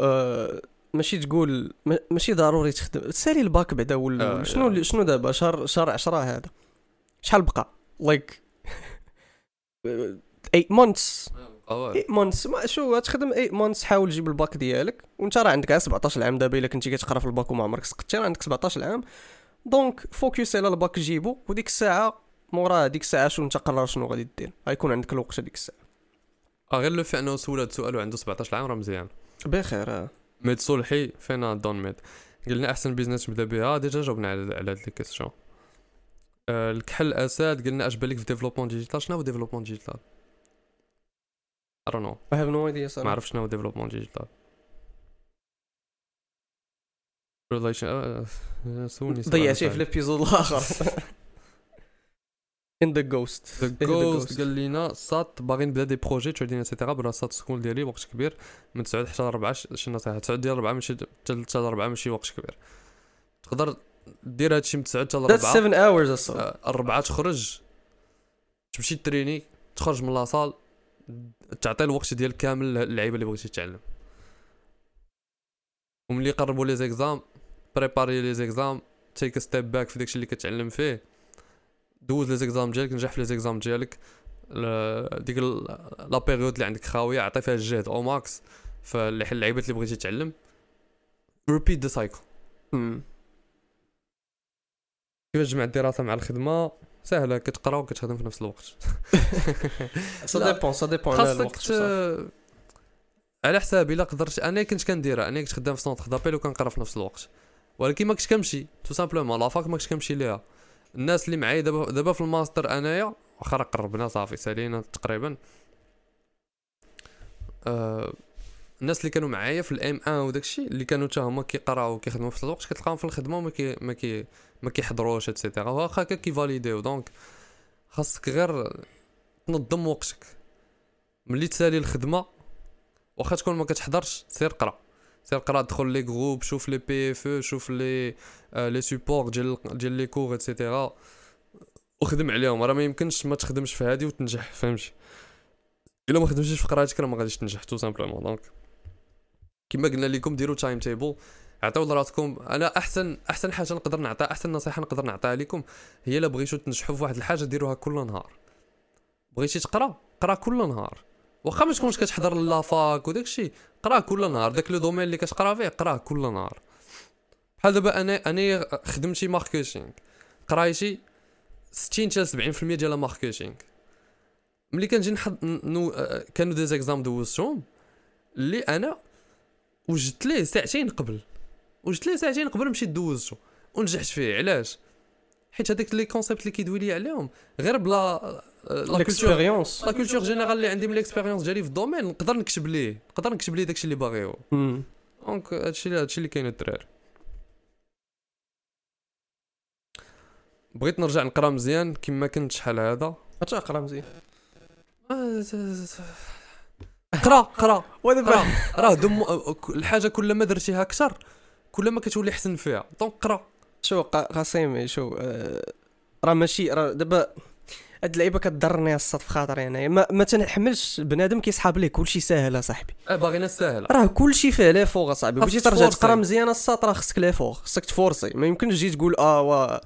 ماشي تقول ماشي ضروري تخدم. سالي الباك بعدا ولا uh, شنو yeah. شنو دابا؟ شهر شهر 10 هذا. شحال بقى؟ like 8 months 8 months شو تخدم 8 months حاول تجيب الباك ديالك. وانت راه عندك 17 عام دابا إلا كنتي كتقرا في الباك وما عمرك سقطتي راه عندك 17 عام donc focus على الباك جيبو. وديك الساعة مورا هذيك الساعة شنو أنت قرر شنو غادي دير. غيكون عندك الوقت هذيك الساعة. آه غير لو في أنه سول هذا السؤال وعنده 17 عام راه مزيان. بخير آه. ميد صلحي فينا دون ميد قلنا أحسن business نبدا بها. déjà جاوبنا على على هاد les questions آه الكحل اساد قلنا اش بالك في développement digital شنو هو développement digital I don't know. I have no idea صراحة ما عرف شنو développement digital ريليشن سولني ضيعتيه في الابيزود الآخر ان ذا جوست ذا جوست قال لينا سات باغي نبدا دي بروجي تشادين اتسيتيرا بلا سات سكول ديالي وقت كبير من 9 حتى 4 شي نصيحه 9 ديال 4 ماشي 3 4 ماشي وقت كبير تقدر دير هادشي من 9 حتى 4 That's 7 hours أصلا 4 تخرج تمشي تريني تخرج من لاصال تعطي الوقت ديال كامل للعيبه اللي بغيتي تتعلم. وملي يقربوا les examens préparer les examens take step back في داكشي اللي كتعلم فيه دوز les examens ديالك نجح في les examens ديالك. ديك la période اللي عندك خاوية عطي فيها الجهد au max فاللعيبات اللي بغيتي تعلم repeat the cycle كيفاش تجمع الدراسة مع الخدمة؟ سهلة كتقرا وكتخدم في نفس الوقت. ça dépend ça dépend على الوقت على حسابي الا قدرت أنا كنت كنديرها أنا كنت خدام في centre d'appel وكنقرا في نفس الوقت. ولكن ما كنتش كنمشي tout simplement la fac ما كنتش كنمشي ليها. الناس اللي معايا دابا دابا في الماستر أنايا واخا قربنا صافي سالينا تقريبا. آه الناس اللي كانوا معايا في ال M1 وداكشي اللي كانوا حتى هما كيقراو وكيخدموا في الوقت كتلقاهم في الخدمة وما كي ما كي ما كيحضروش et cetera واخا كي valider و donc خاصك غير تنظم وقتك. ملي تسالي الخدمة واخا تكون ما كتحضرش سير قرا سير قرا دخل les groupes شوف les PDF شوف لي آه les supports ديال ديال les cours et cetera وخدم عليهم. راه ما يمكنش ما تخدمش في هذه وتنجح فهمتي؟ إلا ما خدمتيش في قرايتك راه ما غاديش تنجح tout simplement donc كما قلنا لكم ديروا timetable عطيو لراسكم أنا أحسن أحسن حاجة نقدر نعطيها أحسن نصيحة نقدر نعطيها لكم هي الا بغيتو تنجحوا في واحد الحاجة ديروها كل نهار. بغيتي تقرا؟ قرا كل نهار. واخا ما تكونش كتحضر la fac وداك الشيء قرا كل نهار. داك le domaine اللي كتقرا فيه قراه كل نهار. بحال دابا أنا أنا خدمتي marketing قرايتي 60 حتى 70% ديال marketing ملي كنجي نحض نو... كانوا des examens دوزتهم اللي أنا وجدت ليه ساعتين قبل. وجدت ليه ساعتين قبل مشيت دوزته ونجحت فيه علاش؟ حيت هذاك les concepts اللي كيدوي لي عليهم. غير بلا la culture la culture générale اللي عندي من l'expérience ديالي في ال domaine نقدر نكتب ليه. نقدر نكتب ليه داكشي اللي باغي هو donc هادشي هادشي اللي كاين الدراري. بغيت نرجع نقرا مزيان كما كنت شحال هذا. تقرا مزيان. قرا قرا ودابا راه دم الحاجة كل ما درتيها أكثر كل ما كتولي احسن فيها. donc قرا. شو قا- قاسم شو آه، راه ماشي راه دابا هاد اللعيبة كضرني الصاط في خاطري انايا ما, ما تنحملش بنادم كيسحاب ليه كلشي ساهل أصاحبي. آه باغينا ساهلة. راه كلشي فيه l'effort أصاحبي. بغيتي ترجع. تقرا مزيان الساط راه خصك l'effort خصك ت forcer. ما يمكنش تجي تقول آه وا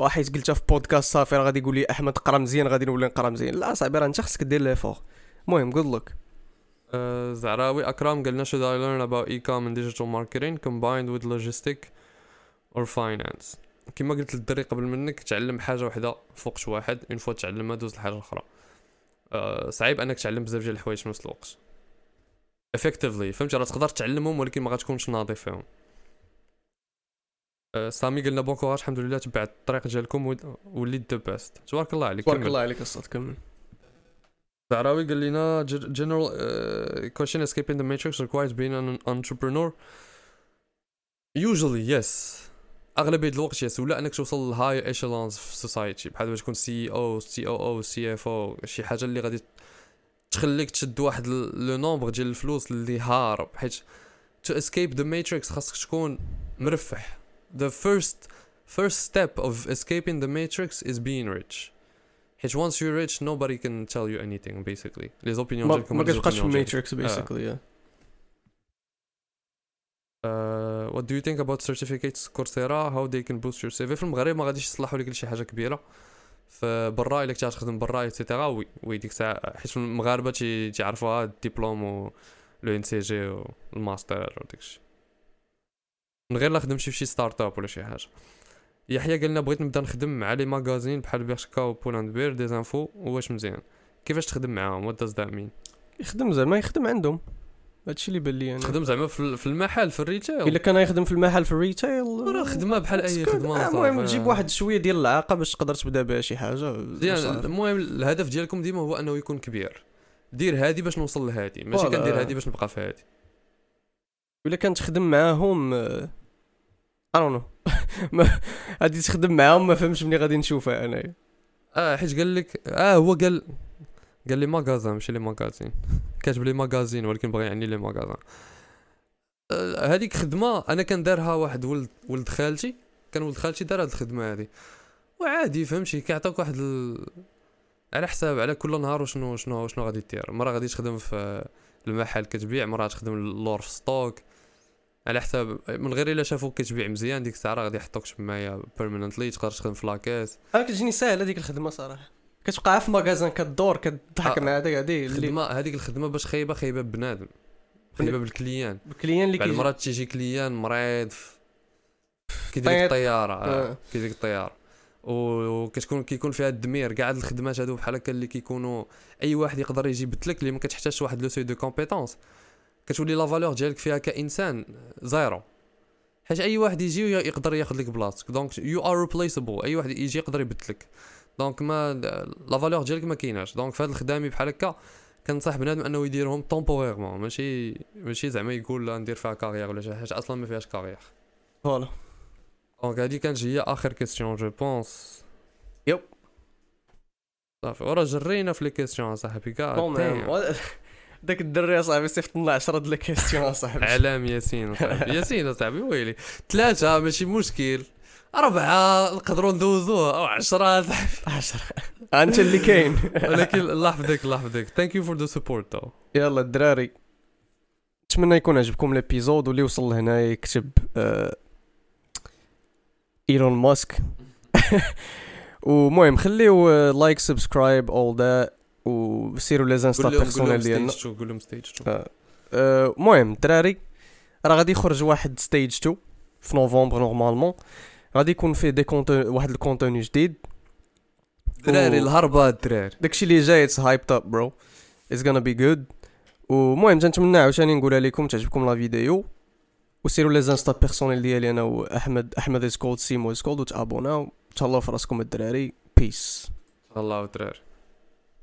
وا حيت قلتها في بودكاست صافي راه غادي يقول لي أحمد قرا مزيان غادي نولي نقرا مزيان. لا صاحبي راه أنت خصك دير l'effort المهم good luck. زعراوي اكرم قالنا should I learn about e-com and digital marketing combined with logistic or finance. كما قلت للدري قبل منك تعلم حاجة واحدة فوق واحد une fois تعلمها دوز لحاجة أخرى. أه صعيب أنك تعلم بزاف ديال الحوايج في نفس الوقت. Effectively فهمتي؟ راه تقدر تعلمهم ولكن ما غتكونش ناضي فيهم. سامي قلنا bon courage الحمد لله تبعت الطريق ديالكم ول- وليت the best تبارك الله عليك تبارك. الله عليك الصاط كمل. زعراوي قال لنا "Ge- general uh, question escaping the matrix requires being an entrepreneur. Usually yes. أغلبية الوقت yes ولا إنك توصل ل high echelons في society بحال باش تكون سي أو سي أو أو سي اف أو شي حاجة اللي غادي تخليك تشد واحد le nombre ديال الفلوس اللي هارب حيت to escape the matrix خاصك تكون مرفح the first first step of escaping the matrix is being rich. حيت once you're rich nobody can tell you anything basically. Opinions ما, ديالكم ما كتبقاش في. ال matrix basically Uh, what do you think about certificates Coursera? How they can boost your CV في المغرب ما غاديش يصلحوا لك لشي حاجة كبيرة. فبرا إلا كنت تخدم برا et cetera oui oui ديك الساعة حيت المغاربة تي- تيعرفوها الدبلوم و l'ENCG وال master وداكشي من غير لا خدمتي في شي startup ولا شي حاجة. يحيى قالنا بغيت نبدا نخدم مع les magasins بحال بيرشكا و Pull and Bear des infos واش مزيان؟ كيفاش تخدم معاهم؟ what does that mean يخدم زعما يخدم عندهم. هادشي اللي بان لي أنا. تخدم زعما في المحل في ال retail. إلا كان يخدم في المحل في ال retail راه خدمة بحال أي خدمة آه، المهم. تجيب واحد شوية ديال اللعاقة باش تقدر تبدا بها شي حاجة. وصافي. المهم الهدف ديالكم ديما هو أنه يكون كبير. دير هادي باش نوصل لهادي. ماشي. كندير هادي باش نبقى في هادي. إلا كان تخدم معاهم I don't know غادي تخدم معاهم ما فهمتش ملي غادي نشوفها انايا آه حيت قال لك آه هو قال قال les magasins ماشي les magazines. كاتب les magazines ولكن بغى يعني les magasins آه، هذيك خدمة أنا كان دارها واحد ولد ولد خالتي. كان ولد خالتي دار هاد الخدمة هادي وعادي فهمتي؟ كيعطوك واحد ال... على حساب على كل نهار وشنو شنو شنو غادي دير. مرة غادي تخدم في المحل كتبيع مرة تخدم اللور في stock. على حساب من غير إلا شافوك كتبيع مزيان ديك الساعة غادي يحطوك تمايا permanently تقدر تخدم في la caisse أنا كتجيني ساهله هذيك الخدمة صراحة. كتبقى في magasin كدور كتضحك آه، مع هذاك هذه اللي الخدمه هذيك الخدمة باش خايبة خايبة بنادم خايبة بال client. ال client اللي كيجي. المرات تيجي client مريض طير. لك الطيارة. آه. آه. كيدير لك الطياره وكتكون كيكون فيها الدمير. كاع هاد الخدمات هادو بحال هكا اللي كيكونوا أي واحد يقدر يجي يبدلك اللي ما كتحتاجش واحد le seuil de compétence. كتولي la valeur ديالك فيها كإنسان zéro. حيت أي واحد يجي يقدر ياخذ لك بلاصتك. donc you are replaceable أي واحد يجي يقدر يبدلك. donc ما la valeur ديالك ما كايناش. donc في هاد الخدامي بحال هكا كنصح بنادم أنه يديرهم temporairement ماشي ماشي زعما يقول لا ندير فيها carrière ولا شي حاجة. أصلا ما فيهاش carrière voilà. donc هادي كانت هي آخر question je pense yep. صافي ورا جرينا في les questions صاحبي. كاع داك الدري اصاحبي صيفط لنا 10 د les questions اصاحبي. علام ياسين صاحبي ياسين صاحبي ويلي. ثلاثة ماشي مشكل. أربعة نقدروا ندوزوها أو عشرة. 10 أنت اللي كاين. ولكن الله يحفظك الله يحفظك. thank you for the support too يلا الدراري. نتمنى يكون عجبكم l'épisode واللي وصل لهنا يكتب آه إيلون ماسك. ومهم خليو like subscribe all that وسيروا les Insta personnels ديالنا قول لهم stage 2 آه. آه، المهم الدراري راه غادي يخرج واحد stage 2 في نوفمبر normalement غادي يكون فيه du contenu واحد ال contenu جديد دراري الهربة الدراري داكشي اللي جاي it's hyped up bro it's gonna be good ومهم تنتمنى عاوتاني نقولها لكم تعجبكم لا فيديو وسيروا لي زانستا بيرسونيل ديالي أنا واحمد احمد از كولد سيمو از كولد وتابوناو تهلاو في راسكم الدراري بيس الله الدراري